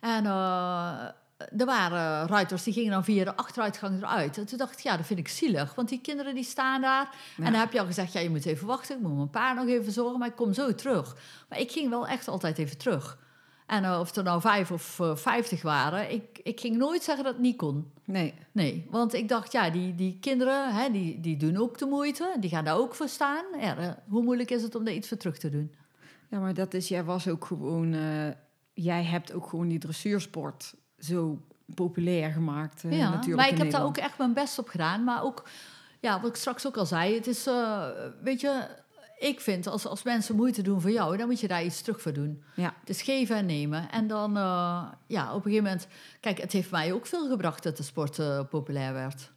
En er waren ruiters die gingen dan via de achteruitgang eruit. En toen dacht ik, ja, dat vind ik zielig. Want die kinderen die staan daar. Ja. En dan heb je al gezegd, ja, je moet even wachten. Ik moet mijn paard nog even zorgen, maar ik kom zo terug. Maar ik ging wel echt altijd even terug. En eh, of er nou vijf of eh, vijftig waren, ik, ik ging nooit zeggen dat het niet kon. Nee, Nee, want ik dacht, ja, die, die kinderen, hè, die, die doen ook de moeite. Die gaan daar ook voor staan. Ja, eh, hoe moeilijk is het om daar iets voor terug te doen? ja, maar dat is, jij was ook gewoon, eh, jij hebt ook gewoon die dressuursport zo populair gemaakt. eh, ja, natuurlijk maar ik heb daar ook echt mijn best op gedaan. Maar ook, ja, wat ik straks ook al zei, het is, eh, weet je, ik vind als, als mensen moeite doen voor jou, dan moet je daar iets terug voor doen. Ja. Het is geven en nemen. En dan, eh, ja, op een gegeven moment, kijk, het heeft mij ook veel gebracht dat de sport populair werd.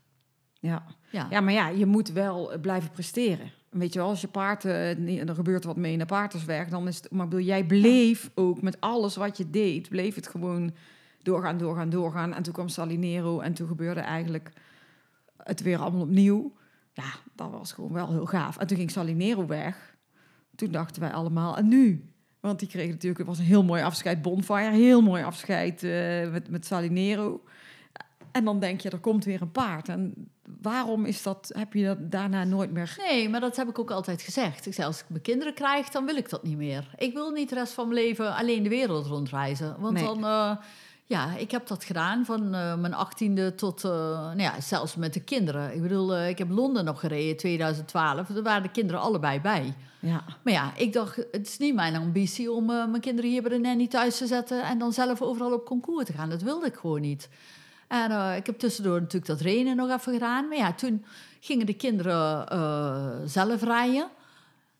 Ja. Ja, ja, maar ja, je moet wel blijven presteren. Weet je wel, als je paard, niet- er gebeurt wat mee in de paarderswerk, dan is het, maar bedoel, jij bleef ook met alles wat je deed, bleef het gewoon doorgaan, doorgaan, doorgaan. En toen kwam Salinero en toen gebeurde eigenlijk het weer allemaal opnieuw. Ja, dat was gewoon wel heel gaaf. En toen ging Salinero weg. Toen dachten wij allemaal, en nu? Want die kreeg natuurlijk, het was een heel mooi afscheid, Bonfire, heel mooi afscheid eh, met, met Salinero. En dan denk je, er komt weer een paard. En waarom is dat, heb je dat daarna nooit meer... Nee, maar dat heb ik ook altijd gezegd. Ik zei, als ik mijn kinderen krijg, dan wil ik dat niet meer. Ik wil niet de rest van mijn leven alleen de wereld rondreizen. Want Nee. dan, eh, ja, ik heb dat gedaan van eh, mijn achttiende tot, eh, nou ja, zelfs met de kinderen. Ik bedoel, eh, ik heb Londen nog gereden, 2012. Daar waren de kinderen allebei bij. Ja, Maar ja, ik dacht, het is niet mijn ambitie om mijn kinderen hier bij de nanny thuis te zetten en dan zelf overal op concours te gaan. Dat wilde ik gewoon niet. En ik heb tussendoor natuurlijk dat renen nog even gedaan. Maar ja, toen gingen de kinderen zelf rijden.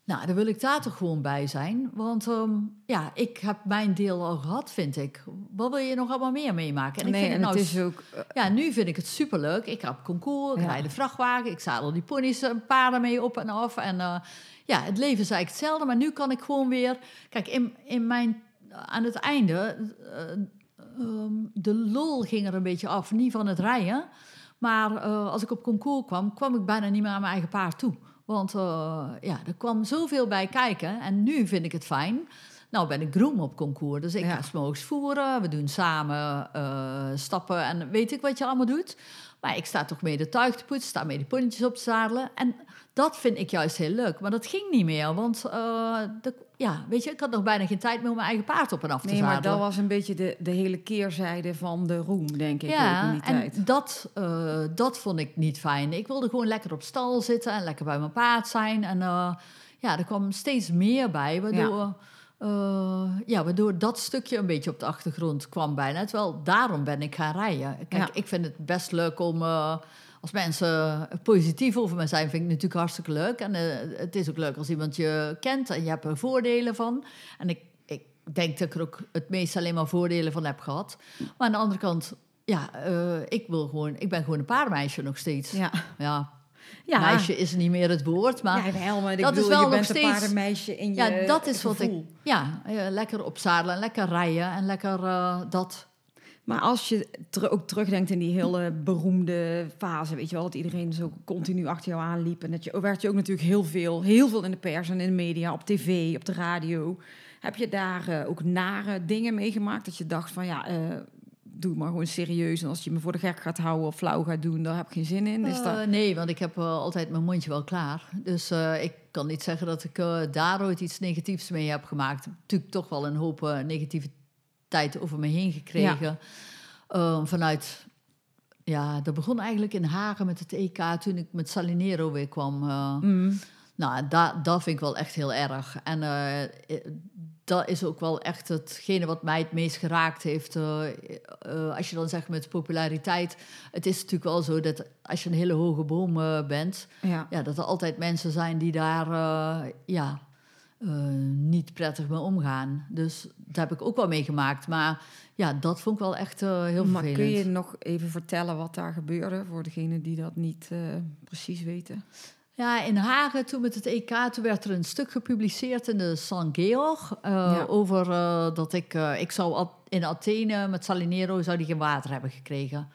Nou, dan wil ik daar toch gewoon bij zijn. Want ehm, ja, ik heb mijn deel al gehad, vind ik. Wat wil je nog allemaal meer meemaken? En ik nee, vind en het het nou is ook... eh, ja, nu vind ik het superleuk. Ik heb concours, ik Ja. rijd de vrachtwagen, ik zadel die ponies en paarden mee op en af. En eh, ja, het leven is eigenlijk hetzelfde, maar nu kan ik gewoon weer... Kijk, in, in mijn, aan het einde, eh, ehm, de lol ging er een beetje af. Niet van het rijden, maar eh, als ik op concours kwam, kwam ik bijna niet meer aan mijn eigen paard toe. Want eh, ja, er kwam zoveel bij kijken en nu vind ik het fijn. Nou ben ik groom op concours, dus ik Ja. ga s'morgens voeren. We doen samen eh, stappen en weet ik wat je allemaal doet. Maar ik sta toch mee de tuig te poetsen, sta mee de ponnetjes op te zadelen. En dat vind ik juist heel leuk. Maar dat ging niet meer, want eh, de, ja, weet je, ik had nog bijna geen tijd meer om mijn eigen paard op en af te Nee, zadelen. maar dat was een beetje de, de hele keerzijde van de roem, denk ik, ook in die tijd. en dat, eh, dat vond ik niet fijn. Ik wilde gewoon lekker op stal zitten en lekker bij mijn paard zijn. En eh, ja, er kwam steeds meer bij, waardoor, eh, ja, waardoor dat stukje een beetje op de achtergrond kwam bijna. Terwijl daarom ben ik gaan rijden. Kijk, Ja. ik vind het best leuk om... als mensen positief over me zijn, vind ik het natuurlijk hartstikke leuk. En eh, het is ook leuk als iemand je kent en je hebt er voordelen van. En ik, ik denk dat ik er ook het meest alleen maar voordelen van heb gehad. Maar aan de andere kant, ja, eh, ik, wil gewoon, ik ben gewoon een paardenmeisje nog steeds. Ja, Ja, ja. meisje is niet meer het woord, maar ja, wel, maar dat is wel je nog steeds- een paardenmeisje in je ja, dat is wat ik... Ja, eh, lekker op zadelen en lekker rijden en lekker dat... Maar als je ter- ook terugdenkt in die hele beroemde fase, weet je wel, dat iedereen zo continu achter jou aanliep. En dat je, werd je ook natuurlijk heel veel, heel veel in de pers en in de media, op tv, op de radio. Heb je daar eh, ook nare dingen meegemaakt? Dat je dacht van ja, eh, doe maar gewoon serieus. En als je me voor de gek gaat houden of flauw gaat doen, daar heb ik geen zin in. Is dat... Eh, nee, want ik heb altijd mijn mondje wel klaar. Dus ik kan niet zeggen dat ik daar ooit iets negatiefs mee heb gemaakt. Natuurlijk toch wel een hoop eh, negativiteit over me heen gekregen. Eh, vanuit, ja, dat begon eigenlijk in Hagen met het EK toen ik met Salinero weer kwam. eh. Mm. Nou, dat, dat vind ik wel echt heel erg. En eh, eh, dat is ook wel echt hetgene wat mij het meest geraakt heeft. als je dan zegt met populariteit. Het is natuurlijk wel zo dat als je een hele hoge boom bent... Ja. Ja, dat er altijd mensen zijn die daar ja, niet prettig mee omgaan. Dus daar heb ik ook wel meegemaakt. Maar ja, dat vond ik wel echt eh, heel maar vervelend. kun je nog even vertellen wat daar gebeurde voor degenen die dat niet eh, precies weten? Ja, in Hagen, toen met het EK, toen werd er een stuk gepubliceerd in de San Georg. eh, Ja. Over eh, dat ik, eh, ik zou in Athene met Salinero zou die geen water hebben gekregen.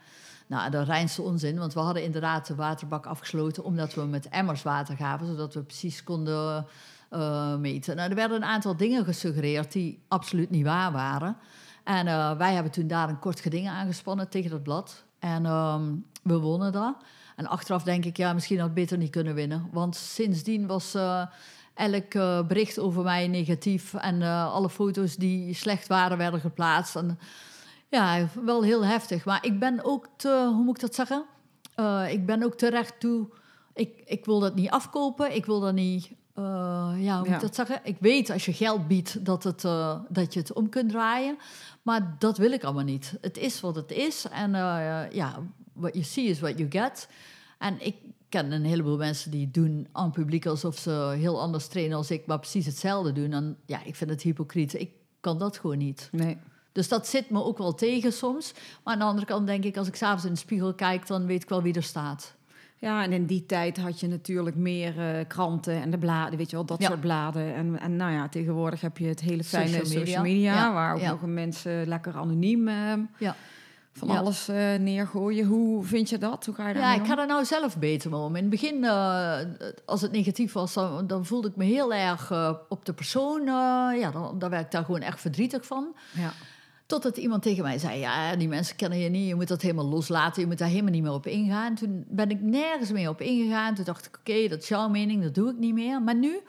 Nou, dat reinste onzin, want we hadden inderdaad de waterbak afgesloten omdat we met emmers water gaven, zodat we precies konden eh, meten. Nou, er werden een aantal dingen gesuggereerd die absoluut niet waar waren. En eh, wij hebben toen daar een kort geding aangespannen tegen dat blad. En ehm, we wonnen dat. En achteraf denk ik, ja, misschien had ik beter niet kunnen winnen. Want sindsdien was eh, elk bericht over mij negatief. En alle foto's die slecht waren, werden geplaatst. En, ja, wel heel heftig. Maar ik ben ook te, hoe moet ik dat zeggen? Ik ben ook terecht toe. Ik, ik wil dat niet afkopen. Ik wil dat niet. Eh, ja, hoe moet ik dat zeggen? Ik weet als je geld biedt dat, het, eh, dat je het om kunt draaien. Maar dat wil ik allemaal niet. Het is wat het is. En eh, ja, what you see is what you get. En ik ken een heleboel mensen die doen aan het publiek alsof ze heel anders trainen als ik, maar precies hetzelfde doen. En ja, ik vind het hypocriet. Ik kan dat gewoon niet. Nee. Dus dat zit me ook wel tegen soms. Maar aan de andere kant denk ik, als ik s'avonds in de spiegel kijk, dan weet ik wel wie er staat. Ja, en in die tijd had je natuurlijk meer eh, kranten en de bladen, weet je wel, dat Ja. soort bladen. En, en nou ja, tegenwoordig heb je het hele fijne Social social media. Ja, waar ook ja. nog mensen lekker anoniem eh, Ja. van alles eh, neergooien. Hoe vind je dat? Hoe ga je daar Ja, ik ga er nou zelf beter mee om. In het begin, als het negatief was, dan, dan voelde ik me heel erg op de persoon. ja, dan, dan werd ik daar gewoon echt verdrietig van. Ja. Totdat iemand tegen mij zei: Ja, die mensen kennen je niet, je moet dat helemaal loslaten, je moet daar helemaal niet meer op ingaan. Toen ben ik nergens meer op ingegaan. Toen dacht ik: Oké, dat is jouw mening, dat doe ik niet meer. Maar nu,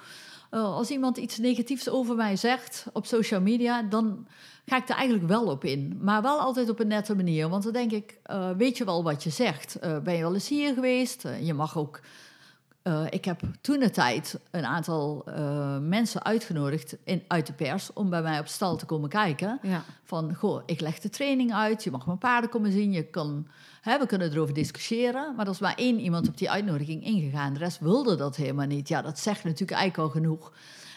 eh, als iemand iets negatiefs over mij zegt op social media, dan ga ik er eigenlijk wel op in. Maar wel altijd op een nette manier. Want dan denk ik: eh, Weet je wel wat je zegt? Eh, ben je wel eens hier geweest? Je mag ook. Eh, ik heb toen de tijd een aantal eh, mensen uitgenodigd in, uit de pers om bij mij op stal te komen kijken. Ja. Van, goh, ik leg de training uit, je mag mijn paarden komen zien, je kan, hè, we kunnen erover discussiëren. Maar er is maar één iemand op die uitnodiging ingegaan, de rest wilde dat helemaal niet. Ja, dat zegt natuurlijk eigenlijk al genoeg.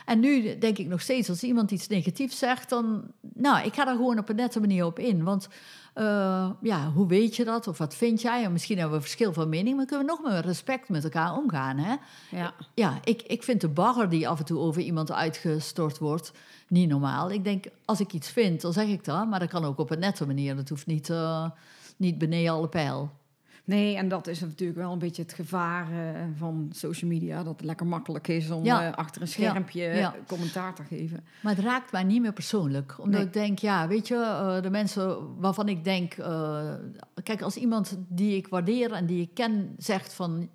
En nu denk ik nog steeds, als iemand iets negatiefs zegt, dan, nou, ik ga daar gewoon op een nette manier op in. Want, eh, ja, hoe weet je dat? Of wat vind jij? En misschien hebben we verschil van mening, maar kunnen we nog met respect met elkaar omgaan, hè? Ja. Ja, ik, ik vind de bagger die af en toe over iemand uitgestort wordt niet normaal. Ik denk, als ik iets vind, dan zeg ik dat. Maar dat kan ook op een nette manier. Dat hoeft niet, eh, niet beneden alle pijl. Nee, en dat is natuurlijk wel een beetje het gevaar eh, van social media. Dat het lekker makkelijk is om Ja. eh, achter een schermpje Ja. Ja. eh, commentaar te geven. Maar het raakt mij niet meer persoonlijk. Omdat Nee. ik denk, ja, weet je, de mensen waarvan ik denk... kijk, als iemand die ik waardeer en die ik ken zegt van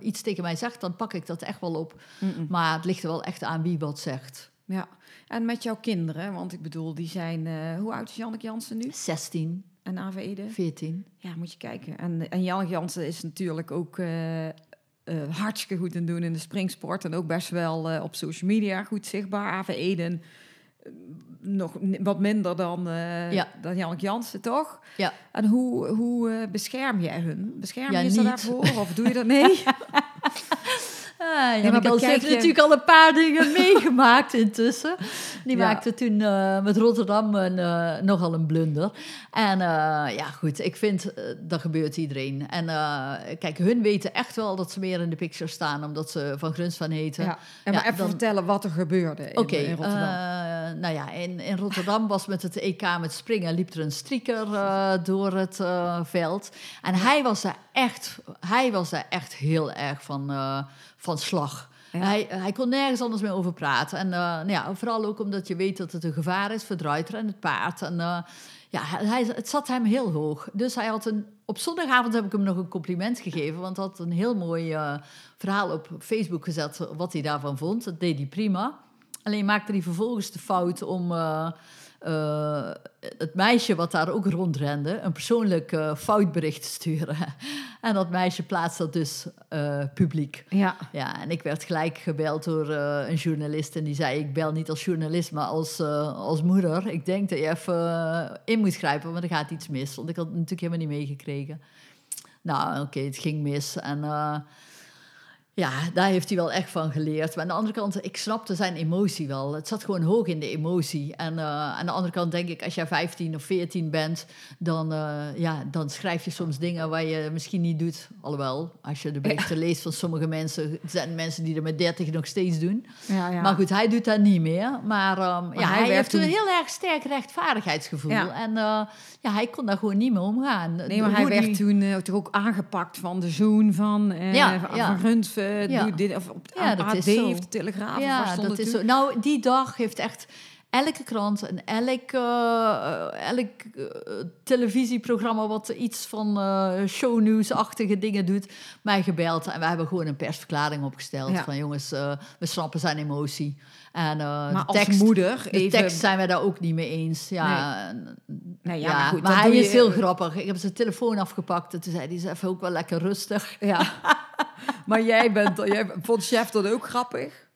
iets tegen mij zegt... dan pak ik dat echt wel op. Maar het ligt er wel echt aan wie wat zegt. Ja, en met jouw kinderen, want ik bedoel, die zijn... hoe oud is Janneke Jansen nu? 16, En Ave Ede? 14. Ja, moet je kijken. En, en Janneke Jansen is natuurlijk ook eh, eh, hartstikke goed in doen in de springsport. En ook best wel eh, op social media goed zichtbaar. Ave Eden nog wat minder dan, Ja. dan Janneke Jansen, toch? Ja. En hoe, hoe bescherm jij hun? Bescherm Ja, je ze daarvoor? Of doe je dat? Nee? [laughs] Ah, ja, heeft je- natuurlijk al een paar dingen [laughs] meegemaakt intussen. Die Ja. maakte toen eh, met Rotterdam een, eh, nogal een blunder. En eh, ja, goed, ik vind dat gebeurt iedereen. En kijk, hun weten echt wel dat ze meer in de picture staan, omdat ze van Gruns van heten. ja. En maar Ja, even dan- vertellen wat er gebeurde in, Oké, in Rotterdam. nou ja, in, in Rotterdam was met het EK met springen liep er een strieker door het veld. En hij was daar echt, hij was daar echt heel erg van, van slag. Ja. Hij, hij kon nergens anders meer over praten. En eh, nou ja, vooral ook omdat je weet dat het een gevaar is voor de ruiter en het paard. En eh, ja, hij, het zat hem heel hoog. Dus hij had een, op zondagavond heb ik hem nog een compliment gegeven. Want hij had een heel mooi eh, verhaal op Facebook gezet wat hij daarvan vond. Dat deed hij prima. Alleen maakte hij vervolgens de fout om het meisje wat daar ook rondrende... een persoonlijk eh, foutbericht sturen. [laughs] en dat meisje plaatste dat dus eh, publiek. Ja. Ja, en ik werd gelijk gebeld door eh, een journalist. En die zei: Ik bel niet als journalist, maar als, als moeder. Ik denk dat je even in moet grijpen, want er gaat iets mis. Want ik had het natuurlijk helemaal niet meegekregen. Nou, oké, het ging mis. En ja, daar heeft hij wel echt van geleerd. Maar aan de andere kant, ik snapte zijn emotie wel. Het zat gewoon hoog in de emotie. En eh, aan de andere kant denk ik, als jij 15 of 14 bent, dan, eh, ja, dan schrijf je soms dingen waar je misschien niet doet. Alhoewel, als je de berichten leest van sommige mensen, zijn mensen die er met 30 nog steeds doen. Ja, ja. Maar goed, hij doet dat niet meer. Maar, ehm, ja, hij heeft toen- een heel erg sterk rechtvaardigheidsgevoel. En eh, ja, hij kon daar gewoon niet mee omgaan. Nee, maar hij werd die- toen toch ook aangepakt van de zoon van, van Rundve, Ja. doe dit, of op Ja, AD zo. of de Telegraaf. Ja, dat is zo. Nou, die dag heeft echt elke krant en elk, eh, eh, elk eh, televisieprogramma wat iets van eh shownieuws-achtige dingen doet, mij gebeld. En we hebben gewoon een persverklaring opgesteld Ja. van jongens, eh, we snappen zijn emotie. En eh, Maar de als moeder de even... tekst zijn wij daar ook niet mee eens. Ja, Nee, ja, ja, maar goed, hij je- is heel grappig. Ik heb zijn telefoon afgepakt en toen zei hij, is even ook wel lekker rustig. Ja. [laughs] maar jij, bent, jij vond chef dat ook grappig?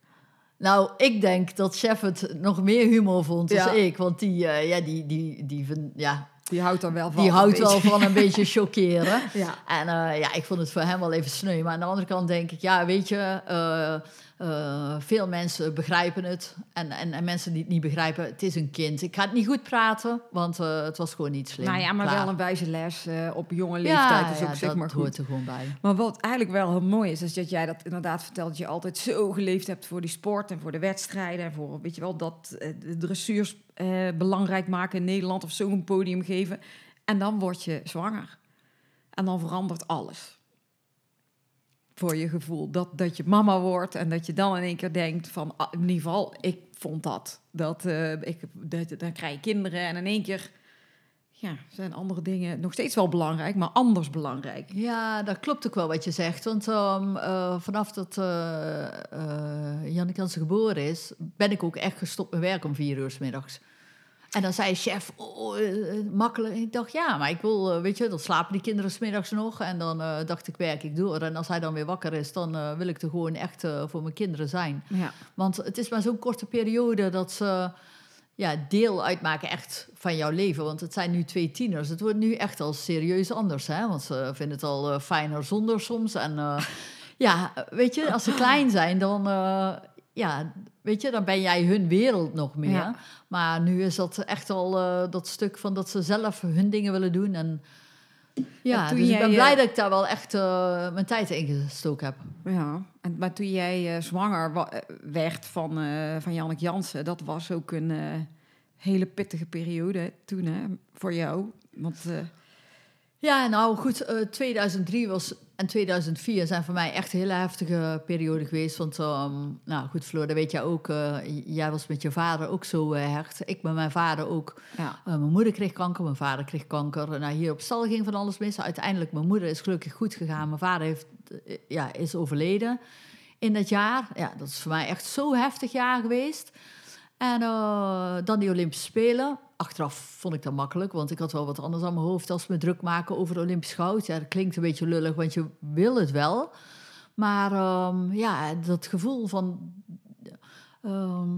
Nou, ik denk dat Chef het nog meer humor vond dan Ja. ik. Want die, eh, ja, die, die, die, ja, Die houdt er wel van. die een houdt wel beetje. van een beetje chockeren. [laughs] Ja. En eh, ja, ik vond het voor hem wel even sneu. Maar aan de andere kant denk ik, ja, weet je, eh, eh, veel mensen begrijpen het. En, en, en mensen die het niet begrijpen, het is een kind. Ik ga het niet goed praten, want eh, het was gewoon niet slim. Nou ja, maar Klaar. wel een wijze les eh, op jonge leeftijd is ook ja, zeg dat maar goed. hoort er gewoon bij. Maar wat eigenlijk wel heel mooi is, is dat jij dat inderdaad vertelt, dat je altijd zo geleefd hebt voor die sport en voor de wedstrijden en voor, weet je wel, dat de dressuurs belangrijk maken in Nederland of zo'n podium geven. En dan word je zwanger. En dan verandert alles. Voor je gevoel. Dat, dat je mama wordt en dat je dan in één keer denkt van, ah, in ieder geval, ik vond dat. Dat, eh, ik, dat dan krijg je kinderen en in één keer ja, zijn andere dingen nog steeds wel belangrijk, maar anders belangrijk. Ja, dat klopt ook wel wat je zegt. Want ehm, eh, vanaf dat uh, Janneke Jansen geboren is, ben ik ook echt gestopt met werk om vier uur 's middags. En dan zei chef, oh, eh, makkelijk. Ik dacht, ja, maar ik wil, eh, weet je, dan slapen die kinderen 's middags nog. En dan eh, dacht ik, werk ik door. En als hij dan weer wakker is, dan eh, wil ik er gewoon echt eh, voor mijn kinderen zijn. Ja. Want het is maar zo'n korte periode dat ze ja, deel uitmaken echt van jouw leven. Want het zijn nu twee tieners. Het wordt nu echt al serieus anders. Hè? Want ze vinden het al eh, fijner zonder soms. En eh, [laughs] ja, weet je, als ze klein zijn, dan... eh, ja, weet je, dan ben jij hun wereld nog meer. Ja. Maar nu is dat echt al eh, dat stuk van dat ze zelf hun dingen willen doen. En ja, En dus ik ben eh, blij dat ik daar wel echt eh, mijn tijd in gestoken heb. Ja, en, maar toen jij eh, zwanger wa- eh, werd van, eh van Jannik Jansen, dat was ook een eh, hele pittige periode toen hè, voor jou. Want eh, Ja, nou goed, eh, 2003 was, en 2004 zijn voor mij echt een hele heftige periode geweest. Want, ehm, nou goed, Floor, dat weet jij ook. eh, jij was met je vader ook zo eh, hecht. Ik met mijn vader ook. ja, Eh, mijn moeder kreeg kanker, mijn vader kreeg kanker. Nou, hier op stal ging van alles mis. Uiteindelijk, mijn moeder is gelukkig goed gegaan. Mijn vader heeft, eh, ja, is overleden in dat jaar. Ja, dat is voor mij echt zo'n heftig jaar geweest. En eh, dan die Olympische Spelen. Achteraf vond ik dat makkelijk, want ik had wel wat anders aan mijn hoofd als me druk maken over Olympisch goud. Ja, dat klinkt een beetje lullig, want je wil het wel. Maar ehm, ja, dat gevoel van. ehm,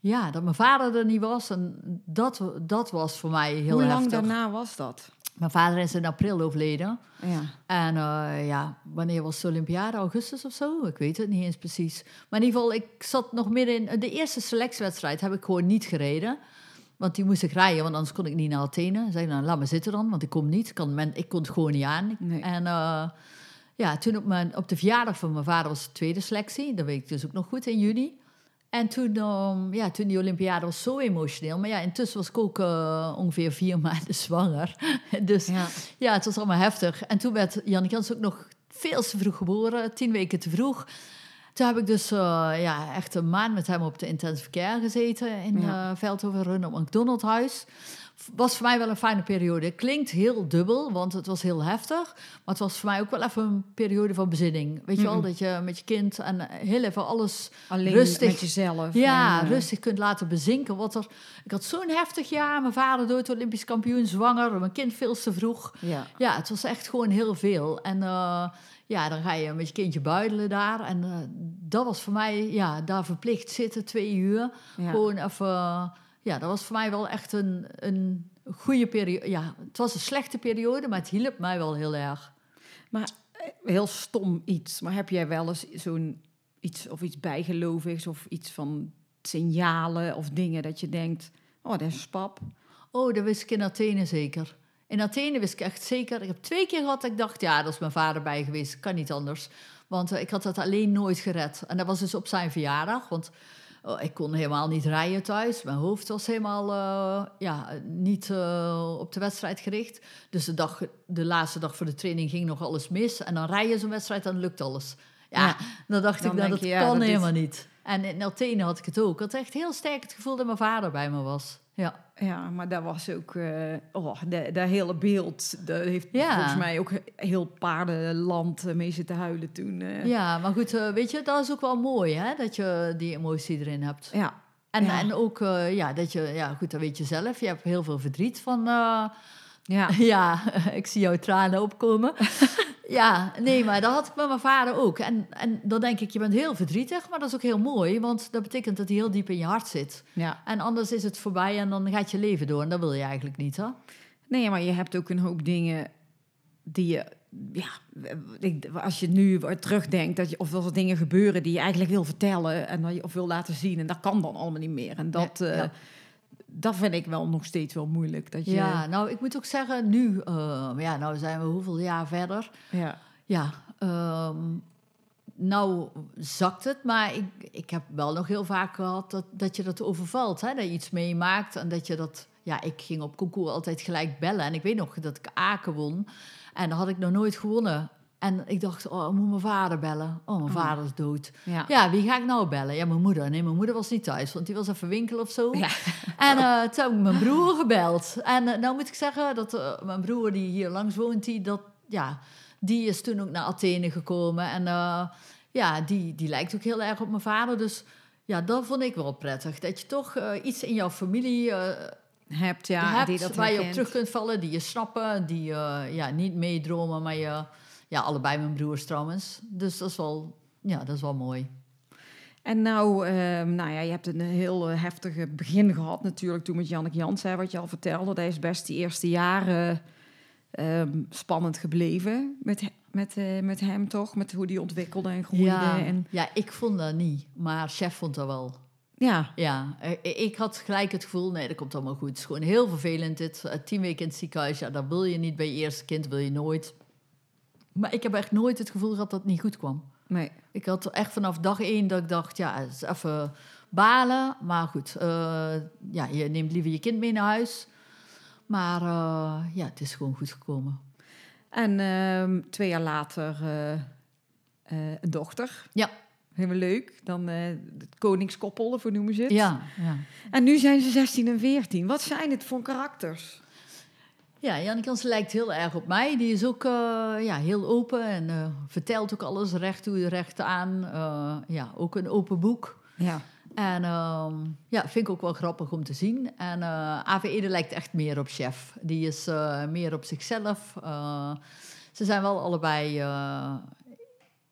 ja, dat mijn vader er niet was. En dat, dat was voor mij heel hoe lang heftig. daarna was dat? Mijn vader is in april overleden. Ja, En eh, ja, wanneer was de Olympiade? Augustus of zo? Ik weet het niet eens precies. Maar in ieder geval, ik zat nog midden in... De eerste selectiewedstrijd heb ik gewoon niet gereden. Want die moest ik rijden, want anders kon ik niet naar Athene. Zei nou, laat me zitten dan, want ik kom niet. Ik, kan, men, ik kon het gewoon niet aan. Nee. En eh, ja, toen op, mijn, op de verjaardag van mijn vader was de tweede selectie. Dat weet ik dus ook nog goed, in juni. En toen, ehm, ja, toen die Olympiade was zo emotioneel. Maar ja, intussen was ik ook eh, ongeveer vier [laughs] maanden zwanger. [laughs] dus ja. ja, het was allemaal heftig. En toen werd Jannik Jans ook nog veel te vroeg geboren, tien weken te vroeg. Toen heb ik dus eh, ja, echt een maand met hem op de intensive care gezeten in Ja. eh Veldhoven Run op McDonald's huis. Was voor mij wel een fijne periode. Klinkt heel dubbel, want het was heel heftig. Maar het was voor mij ook wel even een periode van bezinning. Weet je wel, dat je met je kind en eh, heel even alles Alleen Rustig. met jezelf. ja, en, rustig kunt laten bezinken. Wat er, ik had zo'n heftig jaar. Mijn vader dood, Olympisch kampioen, zwanger. Mijn kind veel te vroeg. Ja. Ja, het was echt gewoon heel veel. En ja, dan ga je met je kindje buidelen daar. En eh, dat was voor mij, ja, daar verplicht zitten twee uur. Ja. Gewoon even, ja, dat was voor mij wel echt een, een goede periode. Ja, het was een slechte periode, maar het hielp mij wel heel erg. Maar eh, heel stom iets. Maar heb jij wel eens zo'n iets of iets bijgelovigs of iets van signalen of dingen dat je denkt, oh, dat is pap. Oh, dat wist ik in Athene zeker. In Athene wist ik echt zeker. Ik heb twee keer gehad dat ik dacht, ja, dat is mijn vader bij geweest. Kan niet anders. Want eh, ik had dat alleen nooit gered. En dat was dus op zijn verjaardag. Want oh, ik kon helemaal niet rijden thuis. Mijn hoofd was helemaal eh, ja, niet eh, op de wedstrijd gericht. Dus de, dag, de laatste dag voor de training ging nog alles mis. En dan rij je zo'n wedstrijd, dan lukt alles. Ja, Ja. dan dacht Dan ik, nou, dat je, ja, kan dat is- helemaal niet. En in Athene had ik het ook. Ik had echt heel sterk het gevoel dat mijn vader bij me was. Ja. Ja, maar dat was ook, eh, oh, dat, hele beeld, dat heeft Ja. volgens mij ook heel paardenland mee zitten huilen toen. eh. Ja, maar goed, eh, weet je, dat is ook wel mooi, hè? Dat je die emotie erin hebt. ja. En, Ja. en ook, ja, dat je, ja, goed, dat weet je zelf. Je hebt heel veel verdriet van, Ja. [laughs] ja, [laughs] ik zie jouw tranen opkomen. [laughs] ja, nee, maar dat had ik met mijn vader ook. En, en dan denk ik, je bent heel verdrietig, maar dat is ook heel mooi, want dat betekent dat hij heel diep in je hart zit. ja. En anders is het voorbij en dan gaat je leven door. En dat wil je eigenlijk niet, hè? Nee, maar je hebt ook een hoop dingen die je, ja, als je nu terugdenkt, dat je, of als er dingen gebeuren die je eigenlijk wil vertellen en dat je, of wil laten zien, en dat kan dan allemaal niet meer. En dat, Nee, eh, ja. Dat vind ik wel nog steeds wel moeilijk. Dat je, Ja, nou, ik moet ook zeggen, nu, eh, ja, nou zijn we hoeveel jaar verder. ja. Ja, ehm, nou zakt het, maar ik, ik heb wel nog heel vaak gehad dat, dat je dat overvalt. Hè? Dat je iets meemaakt en dat je dat... Ja, ik ging op concours altijd gelijk bellen. En ik weet nog dat ik Aken won. En dan had ik nog nooit gewonnen. En ik dacht, oh, ik moet mijn vader bellen. Oh, mijn Oh. vader is dood. Ja. Ja, wie ga ik nou bellen? Ja, mijn moeder. Nee, mijn moeder was niet thuis, want die was even winkelen of zo. Ja. En eh, toen heb ik mijn broer gebeld. En eh, nou moet ik zeggen dat eh, mijn broer die hier langs woont, die, dat, ja, die is toen ook naar Athene gekomen. En ja, die, die lijkt ook heel erg op mijn vader. Dus ja, dat vond ik wel prettig. Dat je toch iets in jouw familie hebt, ja, hebt die dat waar je op terug kunt vallen. Die je snappen, die ja, niet meedromen, maar je... Ja, allebei mijn broers trouwens. Dus dat is wel, ja, dat is wel mooi. En nou, ehm, nou ja, je hebt een heel eh, heftige begin gehad natuurlijk toen met Janneke Jansen, hè, wat je al vertelde. Dat is best die eerste jaren ehm, spannend gebleven met, met, eh, met hem toch? Met hoe die ontwikkelde en groeide. Ja, En, ja, ik vond dat niet. Maar chef vond dat wel. ja, Ja, eh, ik had gelijk het gevoel, nee, dat komt allemaal goed. Het is gewoon heel vervelend dit. Tien weken in het ziekenhuis, ja, dat wil je niet bij je eerste kind, wil je nooit. Maar ik heb echt nooit het gevoel gehad dat het niet goed kwam. nee. Ik had echt vanaf dag één dat ik dacht, ja, het is even balen. Maar goed, eh, ja, je neemt liever je kind mee naar huis. Maar eh, ja, het is gewoon goed gekomen. En ehm, twee jaar later eh, een dochter. Ja. Helemaal leuk. Dan het koningskoppel, of hoe noemen ze het? Ja, ja. En nu zijn ze 16 en 14. Wat zijn het voor karakters? Ja, Janneke Jansen lijkt heel erg op mij. Die is ook eh, ja, heel open en eh, vertelt ook alles recht toe, recht aan. Eh, ja, ook een open boek. Ja. En ehm, ja, vind ik ook wel grappig om te zien. En AV Ede lijkt echt meer op chef. Die is meer op zichzelf. Ze zijn wel allebei,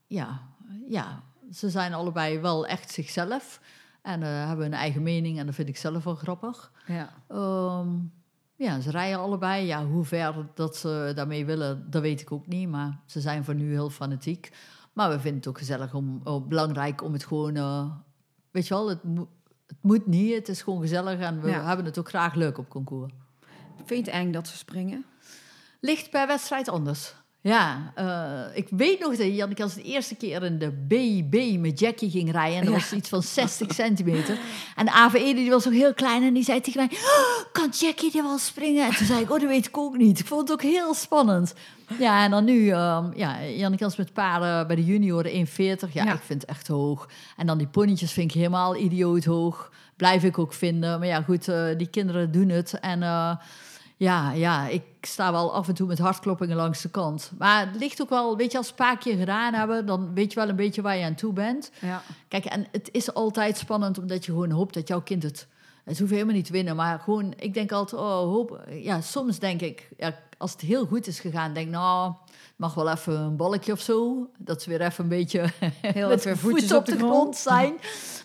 ja, ja, ze zijn allebei wel echt zichzelf. En hebben hun eigen mening en dat vind ik zelf wel grappig. ja. Ehm, ja, ze rijden allebei. Ja, hoe ver dat ze daarmee willen, dat weet ik ook niet. Maar ze zijn voor nu heel fanatiek. Maar we vinden het ook gezellig om, oh, belangrijk om het gewoon... eh, weet je wel, het, moet het moet niet. Het is gewoon gezellig en we Ja. hebben het ook graag leuk op concours. Vind je het eng dat ze springen? Ligt per wedstrijd anders. Ja, eh, ik weet nog dat Janneke als de eerste keer in de BB met Jackie ging rijden. En dat Ja. was iets van 60 centimeter. En de AVE die was nog heel klein en die zei tegen mij... "Oh, kan Jackie die wel springen? En toen zei ik, oh, dat weet ik ook niet. Ik vond het ook heel spannend. Ja, en dan nu, ehm ja, Janneke als met paarden bij de junioren 1,40. Ja, Ja. ik vind het echt hoog. En dan die ponnetjes vind ik helemaal idioot hoog. Blijf ik ook vinden. Maar ja, goed, eh, die kinderen doen het. En... eh, ja, ja, ik sta wel af en toe met hartkloppingen langs de kant. Maar het ligt ook wel, weet je, als een paar keer gedaan hebben, dan weet je wel een beetje waar je aan toe bent. Ja. Kijk, en het is altijd spannend omdat je gewoon hoopt dat jouw kind het. Het hoeft helemaal niet te winnen, maar gewoon, ik denk altijd, oh, hoop. Ja, soms denk ik, ja, als het heel goed is gegaan, denk ik, nou, mag wel even een balkje of zo. Dat ze weer even een beetje [laughs] Heel met de voetjes op de grond zijn.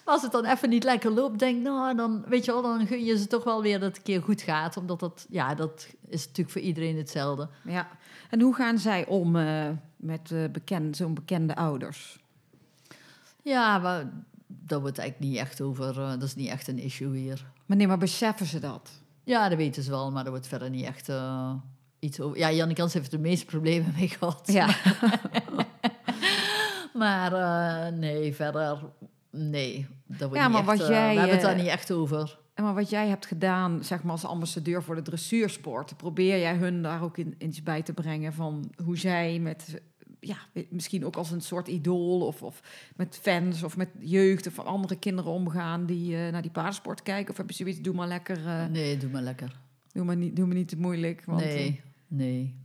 Maar als het dan even niet lekker loopt, denk nou, dan weet je wel, dan gun je ze toch wel weer dat het een keer goed gaat. Omdat dat, ja, dat is natuurlijk voor iedereen hetzelfde. ja. En hoe gaan zij om eh, met eh, bekend, zo'n bekende ouders? Ja, maar daar wordt eigenlijk niet echt over, eh, dat is niet echt een issue hier. Maar nee, maar beseffen ze dat? Ja, dat weten ze wel, maar er wordt verder niet echt iets over. Ja, Jannekans heeft er de meeste problemen mee gehad. Ja. [laughs] Maar eh, nee, verder, nee. Dat Ja, maar echt, wat eh, jij, we hebben het daar eh, niet echt over. En maar wat jij hebt gedaan, zeg maar als ambassadeur voor de dressuursport, probeer jij hun daar ook in, iets bij te brengen van hoe zij met, ja, misschien ook als een soort idool of, of met fans of met jeugd of andere kinderen omgaan die naar die paardensport kijken? Of heb je zoiets, doe maar lekker, Nee, doe maar lekker. doe, maar niet, doe maar niet te moeilijk. Want, nee, nee.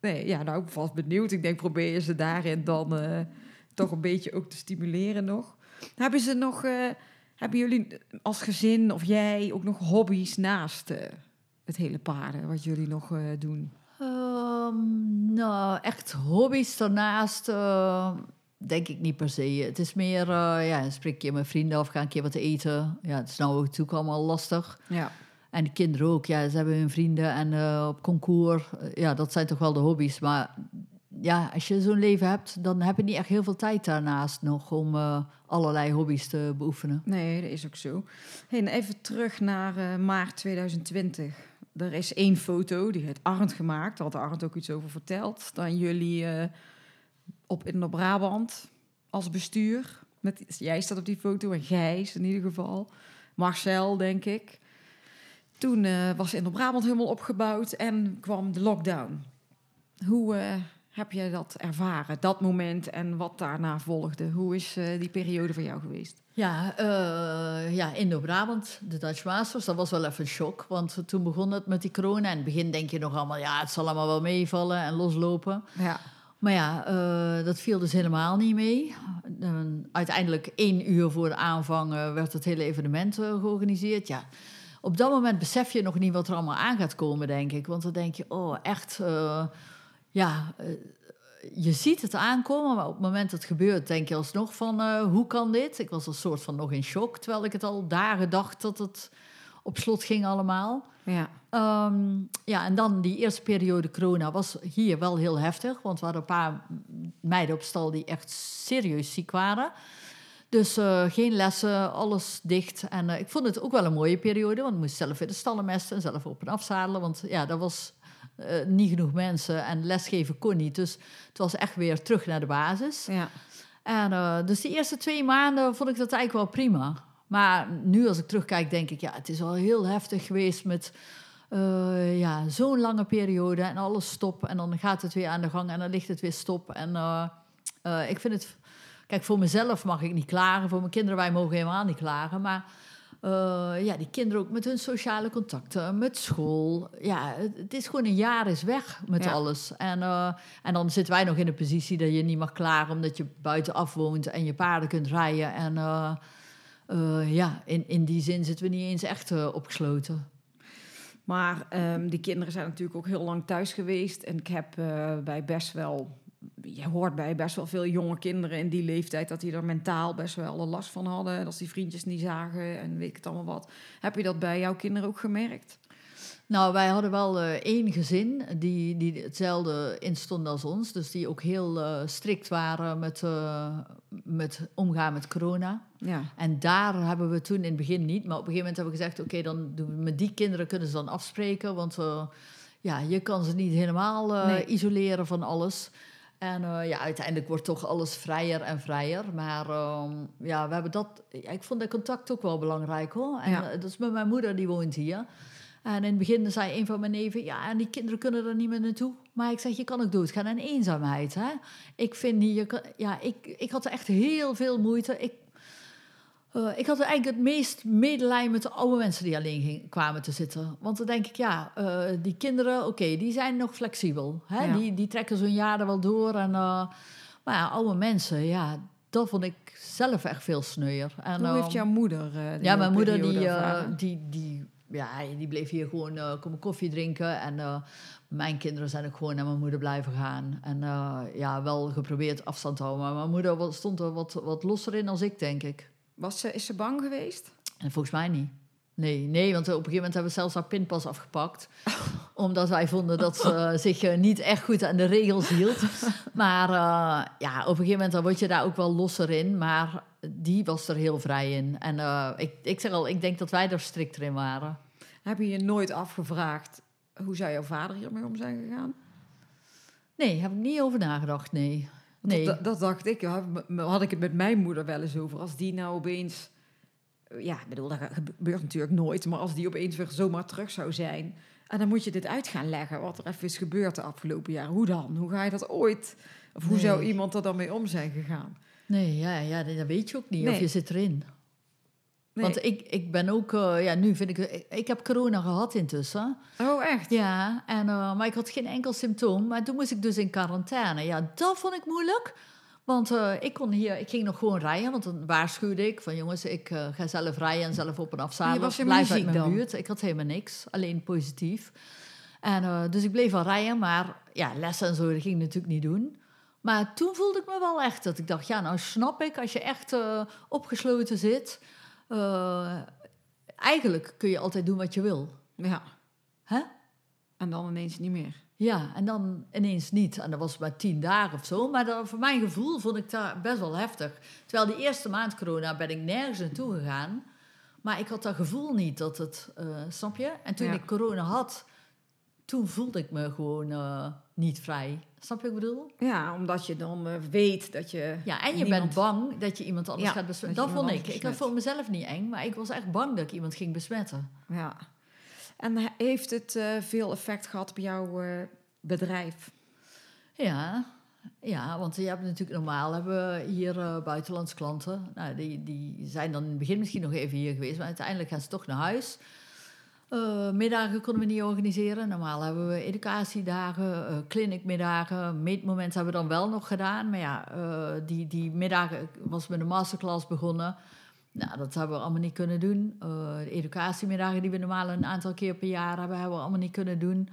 nee, ja, nou, ik ben vast benieuwd. Ik denk, probeer je ze daarin dan eh, toch een beetje ook te stimuleren nog. Hebben ze nog, eh, hebben jullie als gezin of jij ook nog hobby's naast eh, het hele paarden, wat jullie nog eh, doen? Ehm, nou, echt hobby's daarnaast eh, denk ik niet per se. Het is meer, eh, ja, spreek een keer met vrienden of ga een keer wat eten. Ja, het is nou ook natuurlijk allemaal lastig. Ja. En de kinderen ook, ja, ze hebben hun vrienden en eh, op concours. eh, ja, dat zijn toch wel de hobby's. Maar ja, als je zo'n leven hebt, dan heb je niet echt heel veel tijd daarnaast nog om eh, allerlei hobby's te beoefenen. Nee, dat is ook zo. En even terug naar maart 2020. Er is één foto, die heeft Arend gemaakt. Daar had Arend ook iets over verteld. Dan jullie op in de Brabant als bestuur. Met, jij staat op die foto en Gijs in ieder geval. Marcel, denk ik. Toen eh, was in Brabant helemaal opgebouwd en kwam de lockdown. Hoe eh, heb jij dat ervaren, dat moment en wat daarna volgde? Hoe is eh, die periode voor jou geweest? Ja, ja Indo-Brabant, de Dutch Masters, dat was wel even een shock. Want toen begon het met die corona. En in het begin denk je nog allemaal, ja, het zal allemaal wel meevallen en loslopen. Ja. Maar ja, dat viel dus helemaal niet mee. Uiteindelijk één uur voor de aanvang werd het hele evenement georganiseerd. Ja, op dat moment besef je nog niet wat er allemaal aan gaat komen, denk ik. Want dan denk je, oh, echt, eh, ja, eh, je ziet het aankomen. Maar op het moment dat het gebeurt, denk je alsnog van, eh, hoe kan dit? Ik was een soort van nog in shock, terwijl ik het al dagen dacht dat het op slot ging allemaal. Ja. Ehm, ja, en dan die eerste periode corona was hier wel heel heftig. Want we hadden een paar meiden op stal die echt serieus ziek waren. Dus eh, geen lessen, alles dicht. En eh, ik vond het ook wel een mooie periode. Want ik moest zelf weer de stallen mesten en zelf op en afzadelen. Want ja, dat was eh, niet genoeg mensen en lesgeven kon niet. Dus het was echt weer terug naar de basis. Ja. En, dus die eerste twee maanden vond ik dat eigenlijk wel prima. Maar nu als ik terugkijk, denk ik, ja, het is wel heel heftig geweest met ja, zo'n lange periode en alles stop. En dan gaat het weer aan de gang en dan ligt het weer stop. En ik vind het, kijk, voor mezelf mag ik niet klagen. Voor mijn kinderen, wij mogen helemaal niet klagen. Maar eh, ja, die kinderen ook met hun sociale contacten, met school. Ja, het, is gewoon een jaar is weg met Ja. alles. En, eh, en dan zitten wij nog in de positie dat je niet mag klagen omdat je buitenaf woont en je paarden kunt rijden. En eh, ja, in, in die zin zitten we niet eens echt opgesloten. Maar ehm, die kinderen zijn natuurlijk ook heel lang thuis geweest. En ik heb bij best wel... Je hoort bij best wel veel jonge kinderen in die leeftijd... dat die er mentaal best wel last van hadden. Dat die vriendjes niet zagen en weet ik het allemaal wat. Heb je dat bij jouw kinderen ook gemerkt? Nou, wij hadden wel eh, één gezin die, die hetzelfde instond als ons. Dus die ook heel eh, strikt waren met, eh, met omgaan met corona. Ja. En daar hebben we toen in het begin niet. Maar op een gegeven moment hebben we gezegd... oké, dan doen we met die kinderen kunnen ze dan afspreken. Want ja, je kan ze niet helemaal Nee. isoleren van alles. En eh, ja, uiteindelijk wordt toch alles vrijer en vrijer. Maar ehm, ja, we hebben dat... ja, ik vond dat contact ook wel belangrijk hoor. En Ja. eh, dat is met mijn moeder, die woont hier. En in het begin zei een van mijn neven... Ja, en die kinderen kunnen er niet meer naartoe. Maar ik zeg, je kan ook doodgaan aan eenzaamheid. Hè? Ik vind kan, ja, ik, ik had echt heel veel moeite. Ik, eh, ik had eigenlijk het meest medelijden met de oude mensen die alleen ging, kwamen te zitten. Want dan denk ik, ja, eh, die kinderen, oké, die zijn nog flexibel. Hè? Ja. Die, die trekken zo'n jaar er wel door. En, eh, maar ja, oude mensen, ja, dat vond ik zelf echt veel sneuier. En, Hoe heeft jouw moeder ja, mijn moeder die, die, die, ja, die bleef hier gewoon komen koffie drinken. En mijn kinderen zijn ook gewoon naar mijn moeder blijven gaan. En ja, wel geprobeerd afstand te houden. Maar mijn moeder stond er wat, wat losser in als ik, denk ik. Was ze, is ze bang geweest? En volgens mij niet. Nee, nee, want op een gegeven moment hebben we zelfs haar pinpas afgepakt. Omdat wij vonden dat ze [laughs] zich eh, niet echt goed aan de regels hield. Maar eh, ja, op een gegeven moment dan word je daar ook wel losser in. Maar die was er heel vrij in. En eh, ik, ik zeg al, ik denk dat wij er strikter in waren. Heb je je nooit afgevraagd hoe zou jouw vader hiermee om zijn gegaan? Nee, heb ik niet over nagedacht, nee. Nee. Dat, dat dacht ik, ja, had ik het met mijn moeder wel eens over. Als die nou opeens, ja, ik bedoel, dat gebeurt natuurlijk nooit, maar als die opeens weer zomaar terug zou zijn. En dan moet je dit uit gaan leggen, wat er even is gebeurd de afgelopen jaren. Hoe dan? Hoe ga je dat ooit? Of hoe Nee. zou iemand er dan mee om zijn gegaan? Nee, ja, ja, dat weet je ook niet. Of Nee. je zit erin. Nee. Want ik, ik ben ook, eh, ja, nu vind ik, ik, ik heb corona gehad intussen. Oh, echt? Ja, en, eh, maar ik had geen enkel symptoom. Maar toen moest ik dus in quarantaine. Ja, dat vond ik moeilijk. Want eh, ik kon hier, ik ging nog gewoon rijden. Want dan waarschuwde ik van jongens, ik ga zelf rijden en zelf op en afzadelen. Je was helemaal Blijf uit mijn dan? buurt. Ik had helemaal niks, alleen positief. En, dus ik bleef wel rijden, maar ja, lessen en zo, dat ging ik natuurlijk niet doen. Maar toen voelde ik me wel echt dat ik dacht, ja, nou snap ik, als je echt opgesloten zit, eh, eigenlijk kun je altijd doen wat je wil. Ja. Hè? En dan ineens niet meer. Ja, en dan ineens niet. En dat was maar tien dagen of zo. Maar dat, voor mijn gevoel vond ik dat best wel heftig. Terwijl die eerste maand corona ben ik nergens naartoe gegaan. Maar ik had dat gevoel niet dat het... eh, snap je? En toen Ja. ik corona had, toen voelde ik me gewoon eh, niet vrij. Snap je wat ik bedoel? Ja, omdat je dan eh, weet dat je. Ja, en je niemand- bent bang dat je iemand anders Ja, gaat besmetten. Dat, vond ik. anders Ik besmet. voor mezelf niet eng, maar ik was echt bang dat ik iemand ging besmetten. Ja. En he- heeft het eh, veel effect gehad op jouw eh, bedrijf? Ja, ja, want je hebt natuurlijk normaal hebben we hier buitenlandse klanten. Nou, die, die zijn dan in het begin misschien nog even hier geweest, maar uiteindelijk gaan ze toch naar huis. Eh, middagen konden we niet organiseren. Normaal hebben we educatiedagen, eh clinicmiddagen, meetmomenten hebben we dan wel nog gedaan. Maar ja, eh, die, die middagen was met een masterclass begonnen. Nou, dat hebben we allemaal niet kunnen doen. De educatiemiddagen die we normaal een aantal keer per jaar hebben, hebben we allemaal niet kunnen doen.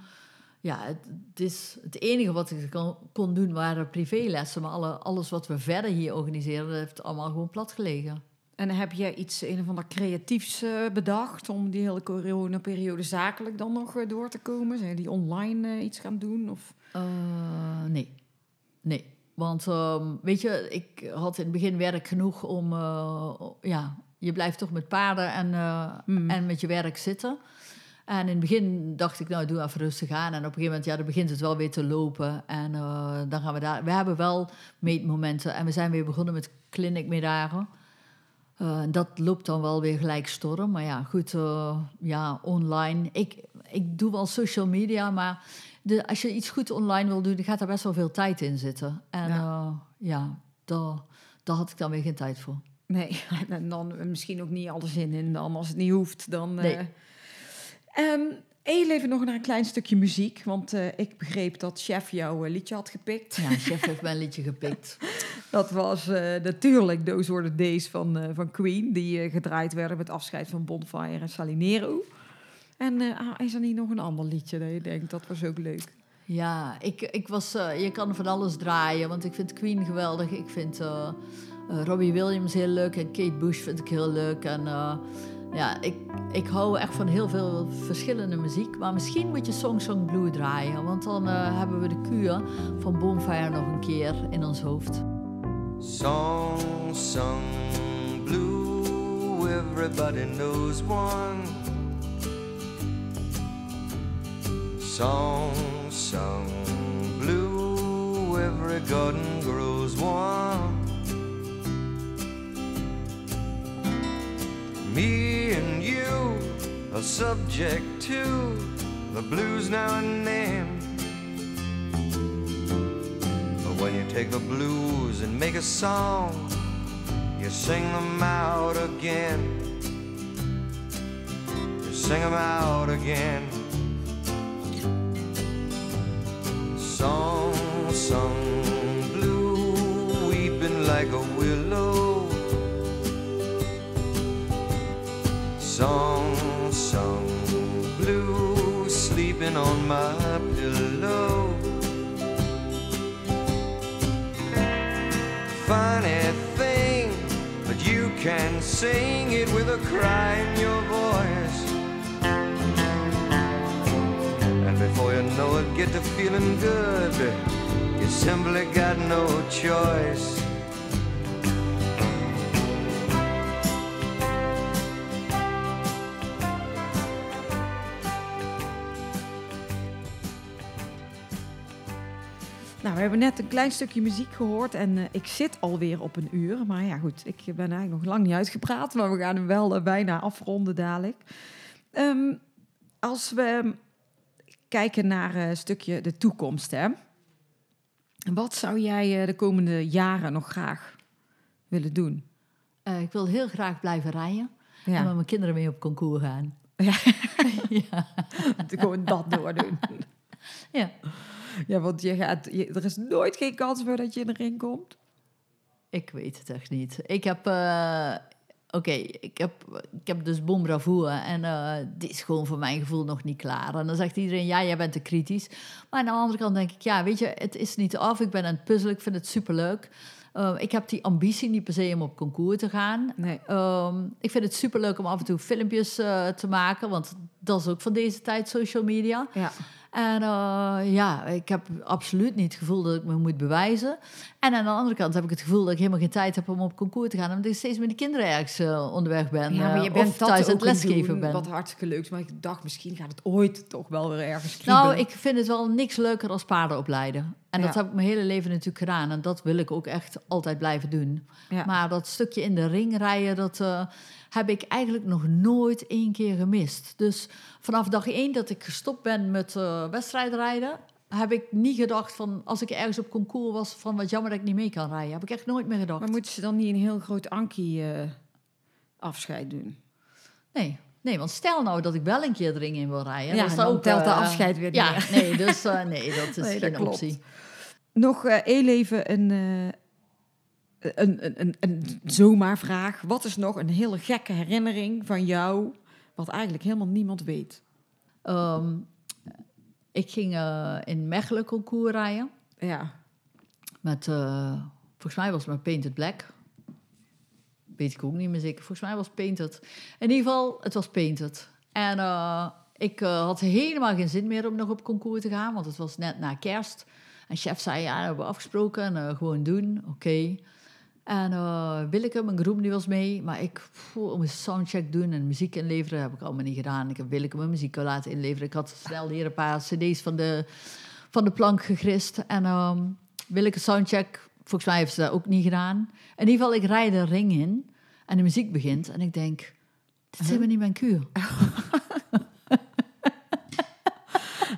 Ja, het, is het enige wat ik kon, kon doen waren privélessen. Maar alle, alles wat we verder hier organiseren, dat heeft allemaal gewoon plat gelegen. En heb jij iets, een of ander creatiefs eh, bedacht om die hele coronaperiode zakelijk dan nog eh, door te komen? Zijn die online eh, iets gaan doen? Of? Nee. Nee. Want ehm, weet je, ik had in het begin werk genoeg om... ja, je blijft toch met paarden en, Hmm. en met je werk zitten. En in het begin dacht ik, nou, doe even rustig aan. En op een gegeven moment, ja, dan begint het wel weer te lopen. En dan gaan we daar... We hebben wel meetmomenten. En we zijn weer begonnen met clinicmiddagen. Eh, en dat loopt dan wel weer gelijk storm. Maar ja, goed, eh, ja, online. Ik, ik doe wel social media, maar de, als je iets goed online wil doen, dan gaat daar best wel veel tijd in zitten. En Ja. ja, ja daar, daar had ik dan weer geen tijd voor. Nee, [laughs] en dan misschien ook niet alle zin in. Dan als het niet hoeft, dan... eh Nee. Ehm, even nog naar een klein stukje muziek. Want eh, ik begreep dat chef jouw eh, liedje had gepikt. Ja, chef heeft mijn liedje gepikt. [laughs] Dat was eh, natuurlijk Those Were the Days van, eh, van Queen. Die eh, gedraaid werden met afscheid van Bonfire en Salinero. En ah, is er niet nog een ander liedje dat je denkt, dat was ook leuk? Ja, ik, ik was, je kan van alles draaien, want ik vind Queen geweldig. Ik vind Robbie Williams heel leuk en Kate Bush vind ik heel leuk. En ja, ik, ik hou echt van heel veel verschillende muziek. Maar misschien moet je Song Song Blue draaien, want dan hebben we de kuur van Bonfire nog een keer in ons hoofd. Song sung blue, everybody knows one. Song sung blue, every garden grows one. Me and you are subject to the blues now and then. When you take the blues and make a song, you sing them out again. You sing them out again. Song sung blue, weeping like a willow. Song sung blue, sleeping on my can sing it with a cry in your voice. And before you know it, get to feeling good. You simply got no choice. Nou, we hebben net een klein stukje muziek gehoord en eh, ik zit alweer op een uur. Maar ja, goed, ik ben eigenlijk nog lang niet uitgepraat, maar we gaan hem wel eh, bijna afronden dadelijk. Ehm, als we kijken naar eh, een stukje de toekomst, hè. Wat zou jij de komende jaren nog graag willen doen? Ik wil heel graag blijven rijden. En met Ja, mijn kinderen mee op concours gaan. ja. [laughs] gewoon dat doordoen. ja. [laughs] Ja, want je gaat, je- er is nooit geen kans meer dat je in de ring komt. Ik weet het echt niet. Ik heb... eh, Oké, ik, heb, ik heb dus Bon Bravoure en eh die is gewoon voor mijn gevoel nog niet klaar. En dan zegt iedereen, ja, jij bent te kritisch. Maar aan de andere kant denk ik, ja, weet je, het is niet af. Ik ben aan het puzzelen, ik vind het superleuk. Eh, ik heb die ambitie niet per se om op concours te gaan. Nee. Ehm, ik vind het superleuk om af en toe filmpjes te maken, want dat is ook van deze tijd social media. Ja. En eh, ja, ik heb absoluut niet het gevoel dat ik me moet bewijzen. En aan de andere kant heb ik het gevoel dat ik helemaal geen tijd heb om op concours te gaan. Omdat ik steeds met de kinderen ergens eh, onderweg ben. Ja, maar je eh, bent of thuis aan het lesgeven doen, ben. Wat hartstikke leuk. Maar ik dacht, misschien gaat het ooit toch wel weer ergens kriebelen. Nou, ik vind het wel niks leuker als paarden opleiden. En dat heb ik mijn hele leven natuurlijk gedaan. En dat wil ik ook echt altijd blijven doen. Ja. Maar dat stukje in de ring rijden, dat eh, heb ik eigenlijk nog nooit één keer gemist. Dus vanaf dag één dat ik gestopt ben met eh wedstrijdrijden... heb ik niet gedacht van, als ik ergens op concours was... van wat jammer dat ik niet mee kan rijden. Heb ik echt nooit meer gedacht. Maar moeten ze dan niet een heel groot Ankie eh, afscheid doen? Nee. Nee, want stel nou dat ik wel een keer de ring in wil rijden. Ja, dan ook, telt de eh, afscheid weer niet Ja, meer. nee, dus eh, nee, dat is [laughs] Nee, geen optie. Nog heel even een, een, een, een, een zomaar vraag. Wat is nog een hele gekke herinnering van jou... wat eigenlijk helemaal niemand weet? Ehm, ik ging eh, in Mechelen concours rijden. Ja, Met, eh, volgens mij was het met Painted Black. Weet ik ook niet meer zeker. Volgens mij was het Painted. In ieder geval, het was Painted. En eh, ik had helemaal geen zin meer om nog op concours te gaan, want het was net na kerst. En chef zei, ja, dat hebben we afgesproken en gewoon doen. Oké. En eh Willeke, mijn groep, die was mee. Maar ik pff, moest soundcheck doen en muziek inleveren. Heb ik allemaal niet gedaan. Ik heb Willeke mijn muziek laten inleveren. Ik had snel hier een paar cd's van de, van de plank gegrist. En ehm Willeke soundcheck, volgens mij heeft ze dat ook niet gedaan. In ieder geval, ik rijd de ring in en de muziek begint. En ik denk, dit is helemaal niet mijn kuur. [laughs]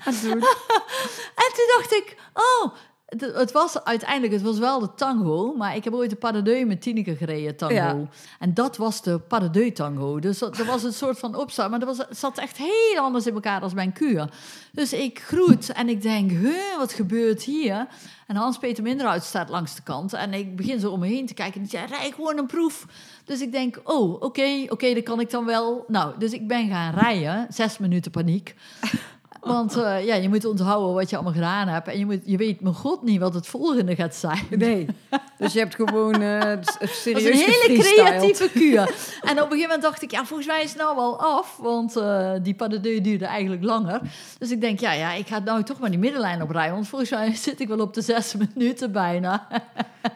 [laughs] En toen dacht ik, oh, het, het was uiteindelijk, het was wel de tango, maar ik heb ooit de pas de deux met Tineke gereden, tango. Ja. En dat was de pas de deux tango. Dus dat, dat was een soort van opstart, maar dat was, het zat echt heel anders in elkaar dan mijn kuur. Dus ik groet en ik denk, huh, wat gebeurt hier? En Hans-Peter Minderhout staat langs de kant en ik begin zo om me heen te kijken en die zei, rij gewoon een proef. Dus ik denk, oh, oké, oké, dat kan ik dan wel. Nou, dus ik ben gaan rijden, zes minuten paniek. Want eh, ja, je moet onthouden wat je allemaal gedaan hebt. En je, moet, je weet mijn god niet wat het volgende gaat zijn. nee. Dus je hebt gewoon Dat serieus is een hele creatieve kuur. En op een gegeven moment dacht ik, ja, volgens mij is het nou wel af. Want eh, die pas de duurde eigenlijk langer. Dus ik denk, ja, ja, ik ga nou toch maar die middenlijn oprijden. Want volgens mij [laughs] zit ik wel op de zes minuten bijna.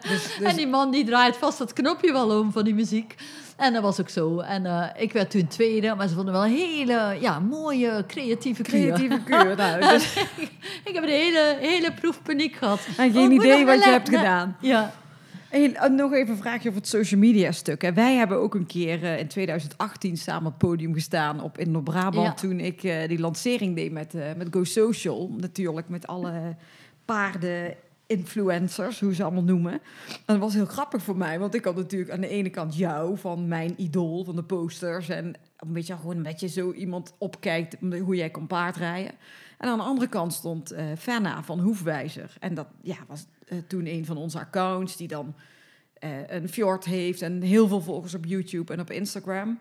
Dus, dus En die man die draait vast dat knopje wel om van die muziek. En dat was ook zo. En eh, ik werd toen tweede, maar ze vonden wel een hele ja, mooie, creatieve kuur. Creatieve keur. [laughs] Nou, dus, [laughs] ik heb een hele, hele proef paniek gehad. en Oh, geen moet idee wat je hebt gedaan. Ja, Hey, eh, nog even een vraagje over het social media stuk. Hè. Wij hebben ook een keer eh, in 2018 samen op het podium gestaan op in Noord-Brabant. Ja. Toen ik die lancering deed met, met Go Social. Natuurlijk met alle paarden influencers, hoe ze allemaal noemen. En dat was heel grappig voor mij, want ik had natuurlijk aan de ene kant jou van mijn idool van de posters en een beetje gewoon een beetje zo iemand opkijkt hoe jij kon paardrijden. En aan de andere kant stond eh Fenna van Hoefwijzer. En dat ja, was eh, toen een van onze accounts die dan eh, een fjord heeft en heel veel volgers op YouTube en op Instagram.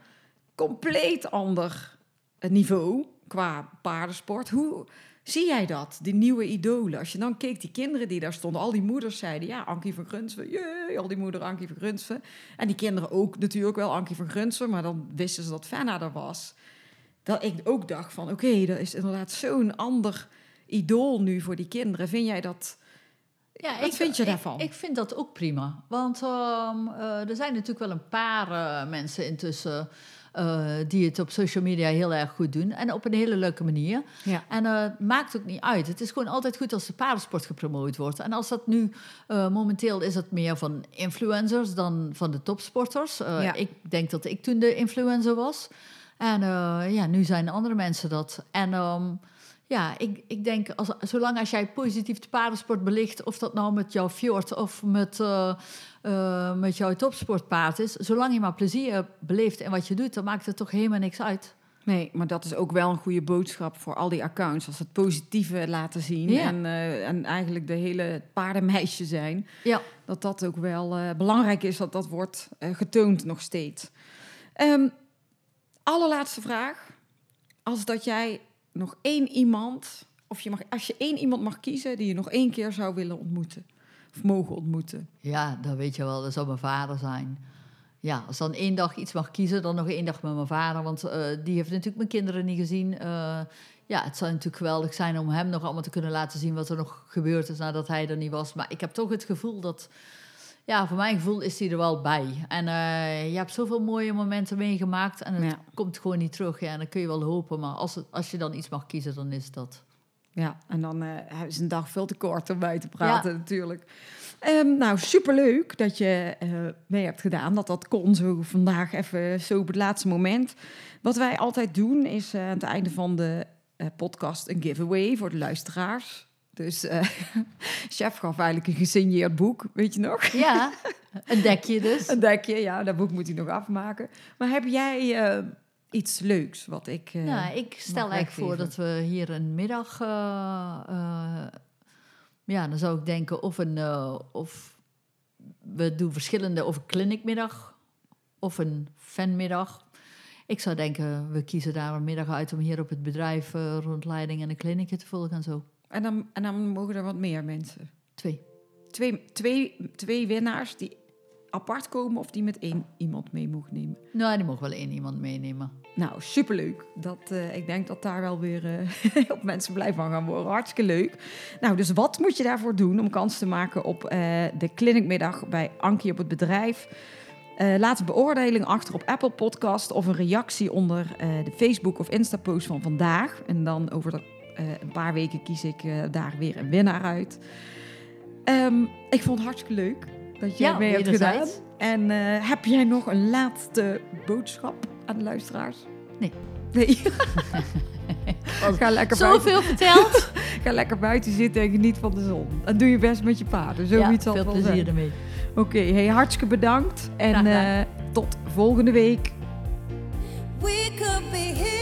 Compleet ander niveau qua paardensport. Hoe zie jij dat, die nieuwe idolen? Als je dan keek, die kinderen die daar stonden, al die moeders zeiden, ja, Ankie van Grunsven, jee, al die moederen Ankie van Grunsven. En die kinderen ook natuurlijk wel Ankie van Grunsven, maar dan wisten ze dat Fenna er was. Dat ik ook dacht van, oké, dat is inderdaad zo'n ander idool nu voor die kinderen. Vind jij dat... Ja, Wat vind je ik- daarvan? Ik, vind dat ook prima. Want ehm, eh, er zijn natuurlijk wel een paar eh, mensen intussen eh, die het op social media heel erg goed doen. En op een hele leuke manier. Ja. En eh, het maakt ook niet uit. Het is gewoon altijd goed als de paardensport gepromoot wordt. En als dat nu, eh, momenteel is het meer van influencers dan van de topsporters. Ja. Ik denk dat ik toen de influencer was. En ja, nu zijn andere mensen dat. En ehm, ja, ik, ik denk, als, zolang als jij positief de paardensport belicht... of dat nou met jouw fjord of met, eh, eh, met jouw topsportpaard is... zolang je maar plezier beleeft in wat je doet... dan maakt het toch helemaal niks uit. Nee, maar dat is ook wel een goede boodschap voor al die accounts. Als het positieve laten zien Ja. en, eh, en eigenlijk de hele paardenmeisje zijn. Ja, Dat dat ook wel belangrijk is dat dat wordt getoond nog steeds. Ehm, allerlaatste vraag. Als dat jij nog één iemand, of je mag, als je één iemand mag kiezen die je nog één keer zou willen ontmoeten. Of mogen ontmoeten. ja, dat weet je wel. Dat zou mijn vader zijn. Ja, als dan één dag iets mag kiezen, dan nog één dag met mijn vader. Want eh, die heeft natuurlijk mijn kinderen niet gezien. Eh, ja, het zou natuurlijk geweldig zijn om hem nog allemaal te kunnen laten zien... wat er nog gebeurd is nadat hij er niet was. Maar ik heb toch het gevoel dat... Ja, voor mijn gevoel is hij er wel bij. En eh, je hebt zoveel mooie momenten meegemaakt... en het Ja. komt gewoon niet terug. Ja, en dan kun je wel hopen. Maar als, het, als je dan iets mag kiezen, dan is dat... Ja, en dan eh, is een dag veel te kort om bij te praten natuurlijk. Ehm, nou, superleuk dat je eh, mee hebt gedaan. Dat dat kon zo vandaag even zo op het laatste moment. Wat wij altijd doen is aan het einde van de podcast een giveaway voor de luisteraars. Dus eh, [laughs] chef gaf eigenlijk een gesigneerd boek, weet je nog? Ja, een dekje dus. [laughs] Een dekje, ja, dat boek moet hij nog afmaken. Maar heb jij eh, iets leuks wat ik... Nou, ik stel eigenlijk voor dat we hier een middag. ja, dan zou ik denken of een. of we doen verschillende. Of een clinicmiddag. Of een fanmiddag. Ik zou denken, we kiezen daar een middag uit om hier op het bedrijf rondleiding en een kliniekje te volgen en zo. En, dan, en dan mogen er wat meer mensen. Twee. Twee, twee, twee winnaars die apart komen of die met één iemand mee mogen nemen. Nou, die mogen wel één iemand meenemen. Nou, superleuk. Dat, eh, ik denk dat daar wel weer eh, [laughs] op mensen blij van gaan worden. Hartstikke leuk. Nou, dus wat moet je daarvoor doen om kans te maken op eh, de clinicmiddag bij Ankie op het bedrijf? Eh, laat een beoordeling achter op Apple Podcast of een reactie onder eh, de Facebook of Insta post van vandaag. En dan over de, eh, een paar weken kies ik eh, daar weer een winnaar uit. Ehm, ik vond het hartstikke leuk dat je Ja, mee hebt gedaan. En eh, heb jij nog een laatste boodschap aan de luisteraars? Nee. Nee. [laughs] ga, lekker buiten, Zoveel verteld. [laughs] ga lekker buiten zitten en geniet van de zon. Dat doe je best met je paarden. ja, Zoiets zal veel plezier zijn. ermee. Oké, hey, hartstikke bedankt. En eh, tot volgende week. We could be heroes.